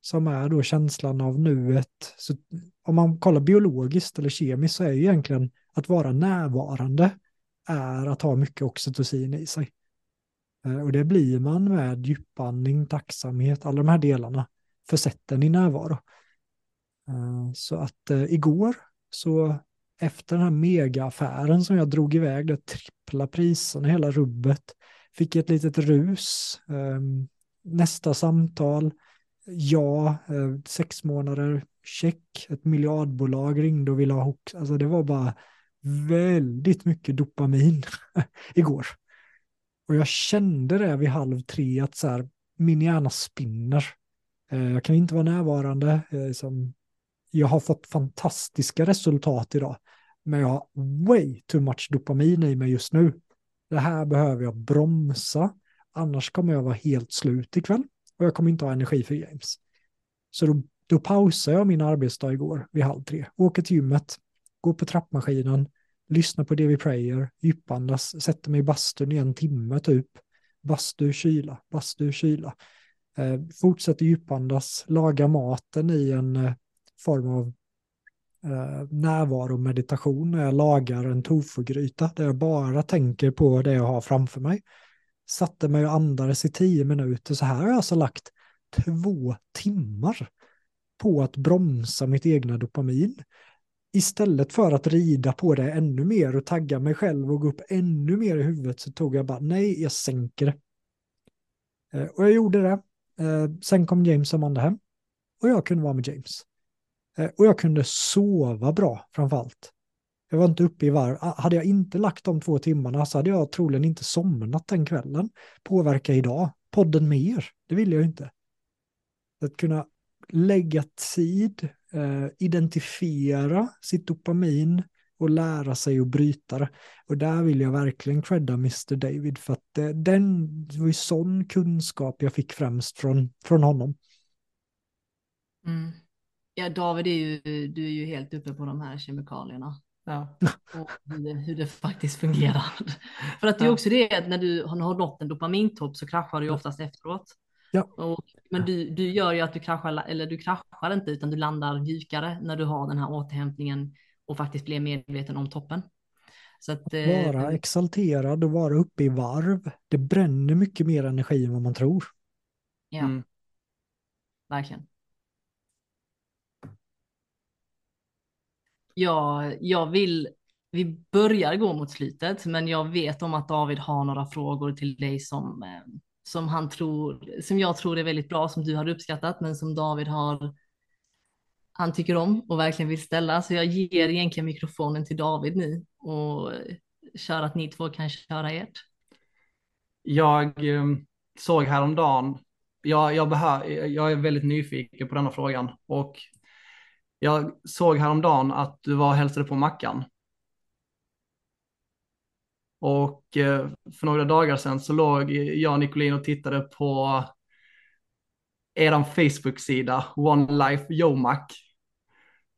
som är då känslan av nuet. Så om man kollar biologiskt eller kemiskt så är ju egentligen att vara närvarande är att ha mycket oxytocin i sig. Eh, och det blir man med djupandning, tacksamhet, alla de här delarna försätten i närvaro. Eh, så att eh, igår, så efter den här megaaffären som jag drog iväg, det trippla priserna, hela rubbet, fick ett litet rus. Ehm, nästa samtal, ja, eh, sex månader, check, ett miljardbolag ringde och ville ha hook. Alltså det var bara väldigt mycket dopamin igår. Och jag kände det vid halv tre att så här, min hjärna spinner. Jag kan inte vara närvarande. Som jag har fått fantastiska resultat idag, men jag har way too much dopamin i mig just nu. Det här behöver jag bromsa, annars kommer jag vara helt slut ikväll och jag kommer inte ha energi för games. Så då, då pausar jag min arbetsdag igår vid halv tre, åker till gymmet, går på trappmaskinen, lyssnar på DV Prayer, djupandas, sätter mig i bastun i en timme typ. Bastu, kyla, bastu, kyla. Eh, fortsätter djupandas, lagar maten i en eh, form av eh, närvaro meditation när jag lagar en tofugryta där jag bara tänker på det jag har framför mig. Satte mig och andades i tio minuter, så här har jag alltså lagt två timmar på att bromsa mitt egna dopamin. Istället för att rida på det ännu mer och tagga mig själv och gå upp ännu mer i huvudet så tog jag bara nej, jag sänker det. Eh, och jag gjorde det. Eh, sen kom James och Amanda hem och jag kunde vara med James. Eh, och jag kunde sova bra framför allt. Jag var inte uppe i varv. Ah, hade jag inte lagt de två timmarna så hade jag troligen inte somnat den kvällen. Påverka idag. Podden mer. Det vill jag inte. Att kunna lägga tid, eh, identifiera sitt dopamin och lära sig att bryta det. Och där vill jag verkligen credda Mr. David för att eh, den det var ju sån kunskap jag fick främst från, från honom. Mm. Ja, David är ju, du är ju helt uppe på de här kemikalierna. Ja. Och hur det, hur det faktiskt fungerar. För att det är också det att när du har nått en dopamintopp så kraschar du ju oftast efteråt. Ja. Och, men du, du gör ju att du kraschar, eller du kraschar inte utan du landar mjukare när du har den här återhämtningen och faktiskt blir medveten om toppen. Så att, eh, Vara exalterad och vara uppe i varv, det bränner mycket mer energi än vad man tror. ja, Mm. verkligen. Ja, jag vill, vi börjar gå mot slutet, men jag vet om att David har några frågor till dig som, eh, som han tror, som jag tror är väldigt bra, som du har uppskattat, men som David har, han tycker om och verkligen vill ställa. Så jag ger egentligen mikrofonen till David nu och kör att ni två kan köra ert. Jag eh, såg häromdagen, jag, jag, behör, jag är väldigt nyfiken på denna frågan och jag såg häromdagen att du var och hälsade på Mackan. Och eh, för några dagar sedan så låg jag och Nicolin och tittade på eran Facebook-sida One Life Yomac.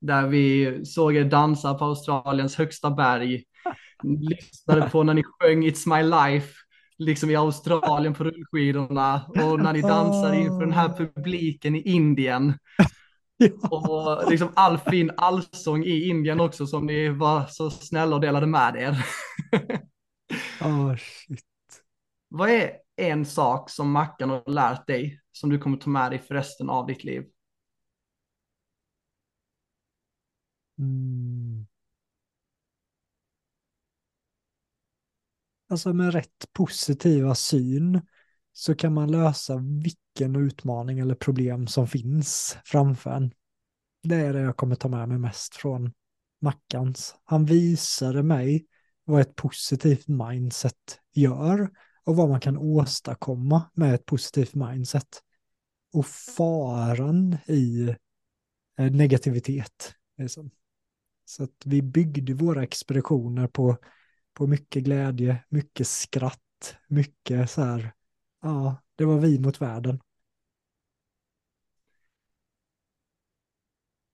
Där vi såg er dansa på Australiens högsta berg. Lyssnade på när ni sjöng It's My Life, liksom i Australien på rullskidorna. Och när ni dansade inför den här publiken i Indien. Ja. Och liksom all fin allsång i Indien också som ni var så snälla och delade med er. Ah, shit. Vad är en sak som Mackan har lärt dig som du kommer ta med dig för resten av ditt liv? Mm. Alltså med rätt positiva syn så kan man lösa vilken utmaning eller problem som finns framför en. Det är det jag kommer ta med mig mest från Mackans. Han visade mig vad ett positivt mindset gör och vad man kan åstadkomma med ett positivt mindset. Och faran i eh, negativitet. Liksom. Så att vi byggde våra expeditioner på, på mycket glädje, mycket skratt, mycket så här, ja, det var vi mot världen.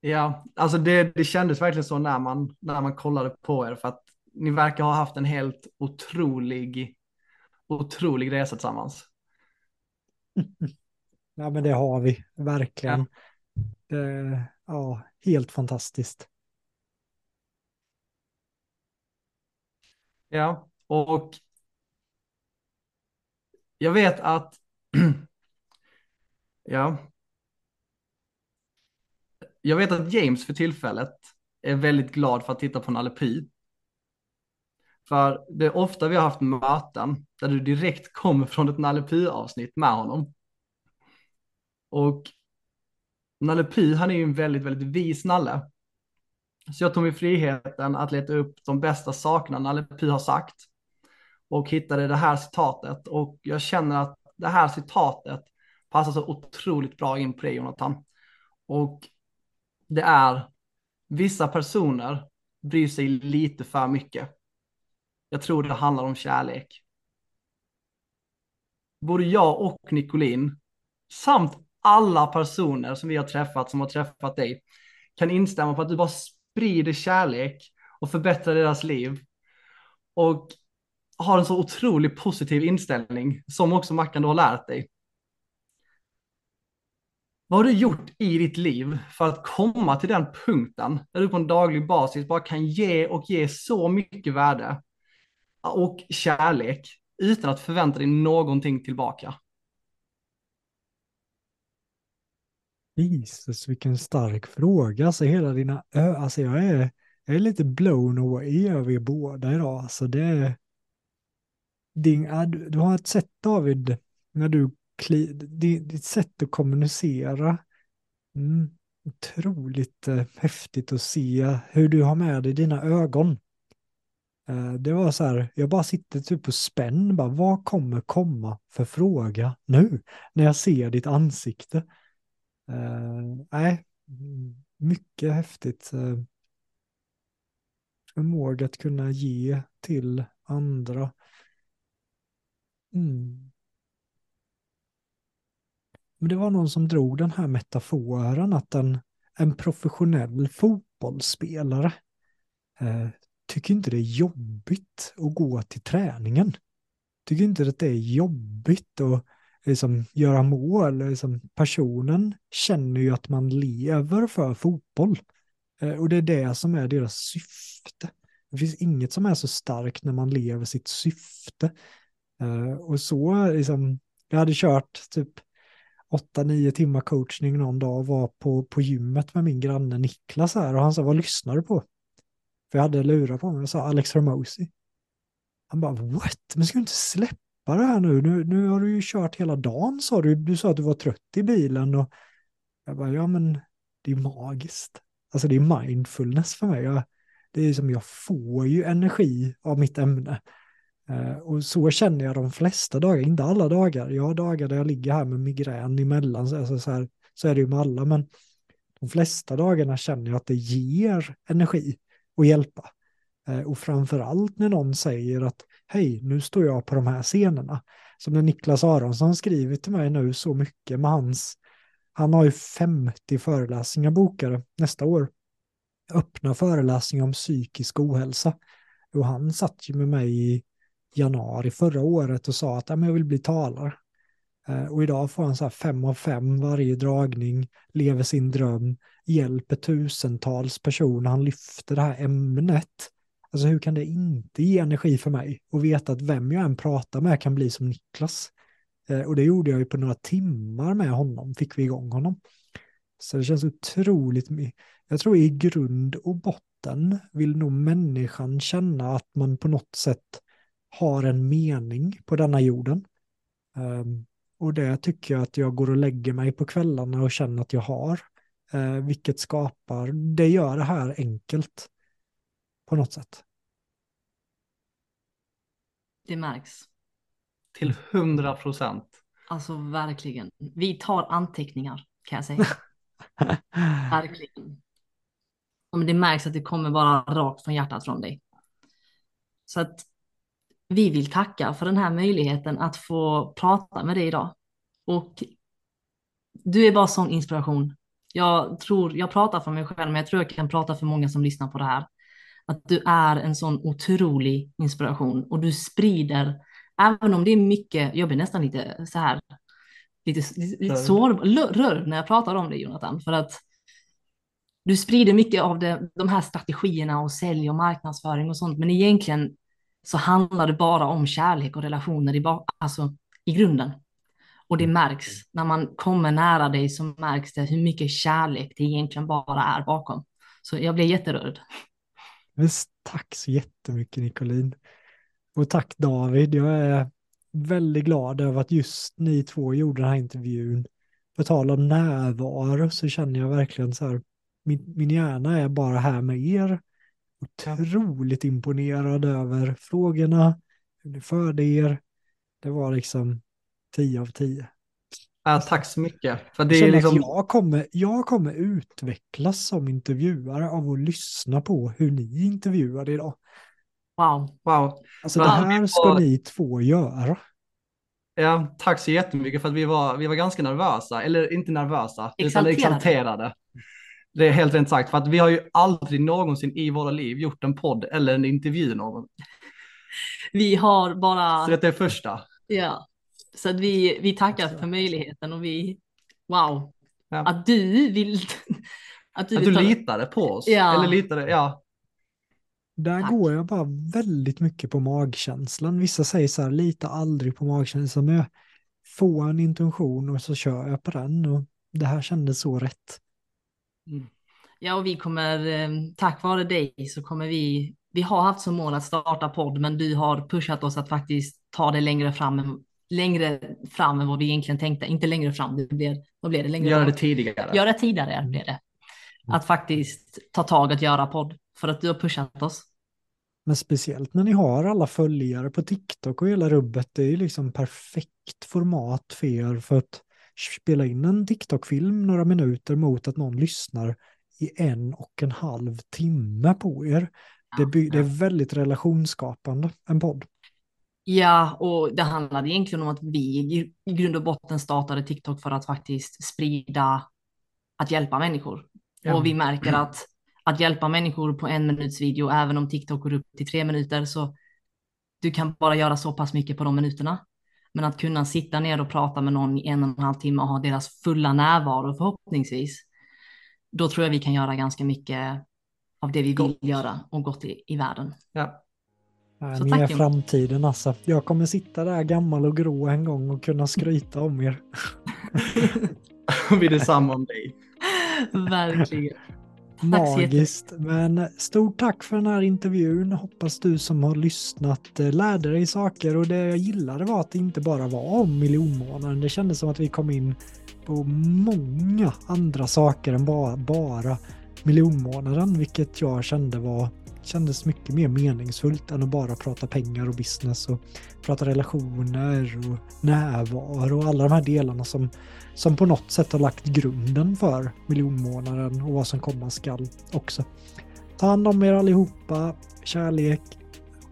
Ja, alltså det, det kändes verkligen så när man, när man kollade på er för att ni verkar ha haft en helt otrolig, otrolig resa tillsammans. Ja, men det har vi, verkligen. Det, ja, helt fantastiskt. Ja, och jag vet att, ja, jag vet att James för tillfället är väldigt glad för att titta på Nalle Puh. För det är ofta vi har haft möten där du direkt kommer från ett Nalle Puh-avsnitt med honom. Och Nalle Puh, han är ju en väldigt, väldigt vis Nalle. Så jag tog mig friheten att leta upp de bästa sakerna Nalle Puh har sagt och hittade det här citatet och jag känner att det här citatet passar så otroligt bra in på dig Jonathan. Och det är vissa personer bryr sig lite för mycket. Jag tror det handlar om kärlek. Både jag och Nicolin, samt alla personer som vi har träffat, som har träffat dig, kan instämma på att du bara sprider kärlek och förbättrar deras liv. Och har en så otroligt positiv inställning, som också Mackan du har lärt dig. Vad har du gjort i ditt liv för att komma till den punkten där du på en daglig basis bara kan ge och ge så mycket värde och kärlek utan att förvänta dig någonting tillbaka? Jesus, vilken stark fråga. Alltså hela dina ö, alltså jag är, jag är lite blown away över er båda idag. Alltså det är, din, du har ett sätt David, när du, kli, ditt, ditt sätt att kommunicera, mm, otroligt eh, häftigt att se hur du har med dig dina ögon. Eh, det var så här, jag bara sitter typ på spänn, bara vad kommer komma för fråga nu när jag ser ditt ansikte? Eh, nej, nej, mycket häftigt. Eh, förmåga att kunna ge till andra. Mm. Men det var någon som drog den här metaforen att en, en professionell fotbollsspelare eh, tycker inte det är jobbigt att gå till träningen. Tycker inte att det är jobbigt att liksom, göra mål. Liksom, personen känner ju att man lever för fotboll. Eh, och det är det som är deras syfte. Det finns inget som är så starkt när man lever sitt syfte. Eh, och så, liksom, jag hade kört typ 8-9 timmar coachning någon dag och var på, på gymmet med min granne Niklas här och han sa vad lyssnar du på? För jag hade lurat på mig och sa Alex Ramosi. Han bara what? Men ska du inte släppa det här nu? nu? Nu har du ju kört hela dagen sa du. Du sa att du var trött i bilen och jag bara ja men det är magiskt. Alltså det är mindfulness för mig. Jag, det är som jag får ju energi av mitt ämne. Eh, och så känner jag de flesta dagar, inte alla dagar. Jag har dagar där jag ligger här med migrän emellan, så, alltså så, här, så är det ju med alla, men de flesta dagarna känner jag att det ger energi att hjälpa. Eh, och framför allt när någon säger att hej, nu står jag på de här scenerna. Som när Niklas Aronsson skrivit till mig nu så mycket med hans, han har ju 50 föreläsningar bokade nästa år. Öppna föreläsningar om psykisk ohälsa. Och han satt ju med mig i januari förra året och sa att jag vill bli talare. Eh, och idag får han så här fem av fem varje dragning, lever sin dröm, hjälper tusentals personer, han lyfter det här ämnet. Alltså hur kan det inte ge energi för mig och veta att vem jag än pratar med kan bli som Niklas. Eh, och det gjorde jag ju på några timmar med honom, fick vi igång honom. Så det känns otroligt. Jag tror i grund och botten vill nog människan känna att man på något sätt har en mening på denna jorden. Um, och det tycker jag att jag går och lägger mig på kvällarna och känner att jag har. Uh, vilket skapar, det gör det här enkelt på något sätt. Det märks. Till hundra procent. Alltså verkligen. Vi tar anteckningar kan jag säga. verkligen. Och det märks att det kommer bara rakt från hjärtat från dig. Så att vi vill tacka för den här möjligheten att få prata med dig idag. Och du är bara sån inspiration. Jag tror, jag pratar för mig själv, men jag tror jag kan prata för många som lyssnar på det här. Att du är en sån otrolig inspiration och du sprider, även om det är mycket, jag blir nästan lite så här, lite, lite sårbar, rörd när jag pratar om det Jonathan, för att du sprider mycket av det, de här strategierna och sälj och marknadsföring och sånt, men egentligen så handlar det bara om kärlek och relationer i, alltså, i grunden. Och det märks när man kommer nära dig så märks det hur mycket kärlek det egentligen bara är bakom. Så jag blir jätterörd. Visst, tack så jättemycket Nicolin. Och tack David, jag är väldigt glad över att just ni två gjorde den här intervjun. På tal om närvaro så känner jag verkligen så här, min, min hjärna är bara här med er otroligt imponerad över frågorna, hur ni förde er. Det var liksom tio av tio. Ja, tack så mycket. För det är liksom... jag, kommer, jag kommer utvecklas som intervjuare av att lyssna på hur ni intervjuade idag. Wow. wow. Alltså det här ska var... ni två göra. Ja, tack så jättemycket för att vi var, vi var ganska nervösa, eller inte nervösa, exalterade. utan exalterade. Det är helt rent sagt, för att vi har ju aldrig någonsin i våra liv gjort en podd eller en intervju någon. Vi har bara... Så det är första. Ja, så att vi, vi tackar för möjligheten och vi, wow, ja. att du vill... Att du, att du ta... litade på oss. Ja. Eller litade, ja. Där Tack. går jag bara väldigt mycket på magkänslan. Vissa säger så här, lita aldrig på magkänslan, men jag får en intention och så kör jag på den. Och det här kändes så rätt. Mm. Ja, och vi kommer, eh, tack vare dig så kommer vi, vi har haft som mål att starta podd, men du har pushat oss att faktiskt ta det längre fram, längre fram än vad vi egentligen tänkte. Inte längre fram, det blir, vad blir det? Längre Gör det tidigare. Gör det tidigare blir det. Att faktiskt ta tag och göra podd, för att du har pushat oss. Men speciellt när ni har alla följare på TikTok och hela rubbet, det är ju liksom perfekt format för er för att spela in en TikTok-film några minuter mot att någon lyssnar i en och en halv timme på er. Det, by- det är väldigt relationsskapande, en podd. Ja, och det handlade egentligen om att vi i- grund och botten startade TikTok för att faktiskt sprida, att hjälpa människor. Ja. Och vi märker att att hjälpa människor på en minuts video, även om TikTok går upp till tre minuter, så du kan bara göra så pass mycket på de minuterna. Men att kunna sitta ner och prata med någon i en och en halv timme och ha deras fulla närvaro förhoppningsvis, då tror jag vi kan göra ganska mycket av det vi vill Gott. göra och gott i, i världen. Ja. Nej, Så ni är framtiden alltså. Jag kommer sitta där gammal och grå en gång och kunna skryta om er. Vi är detsamma om dig. Verkligen. Magiskt. Men stort tack för den här intervjun. Hoppas du som har lyssnat eh, lärde dig saker och det jag gillade var att det inte bara var om miljonmånaden. Det kändes som att vi kom in på många andra saker än bara, bara miljonmånaden, vilket jag kände var kändes mycket mer meningsfullt än att bara prata pengar och business och prata relationer och närvaro och alla de här delarna som, som på något sätt har lagt grunden för miljonmånaden och vad som komma skall också. Ta hand om er allihopa, kärlek,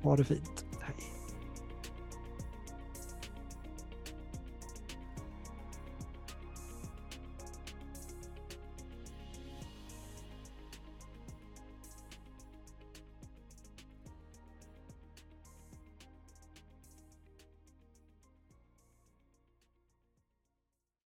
ha det fint.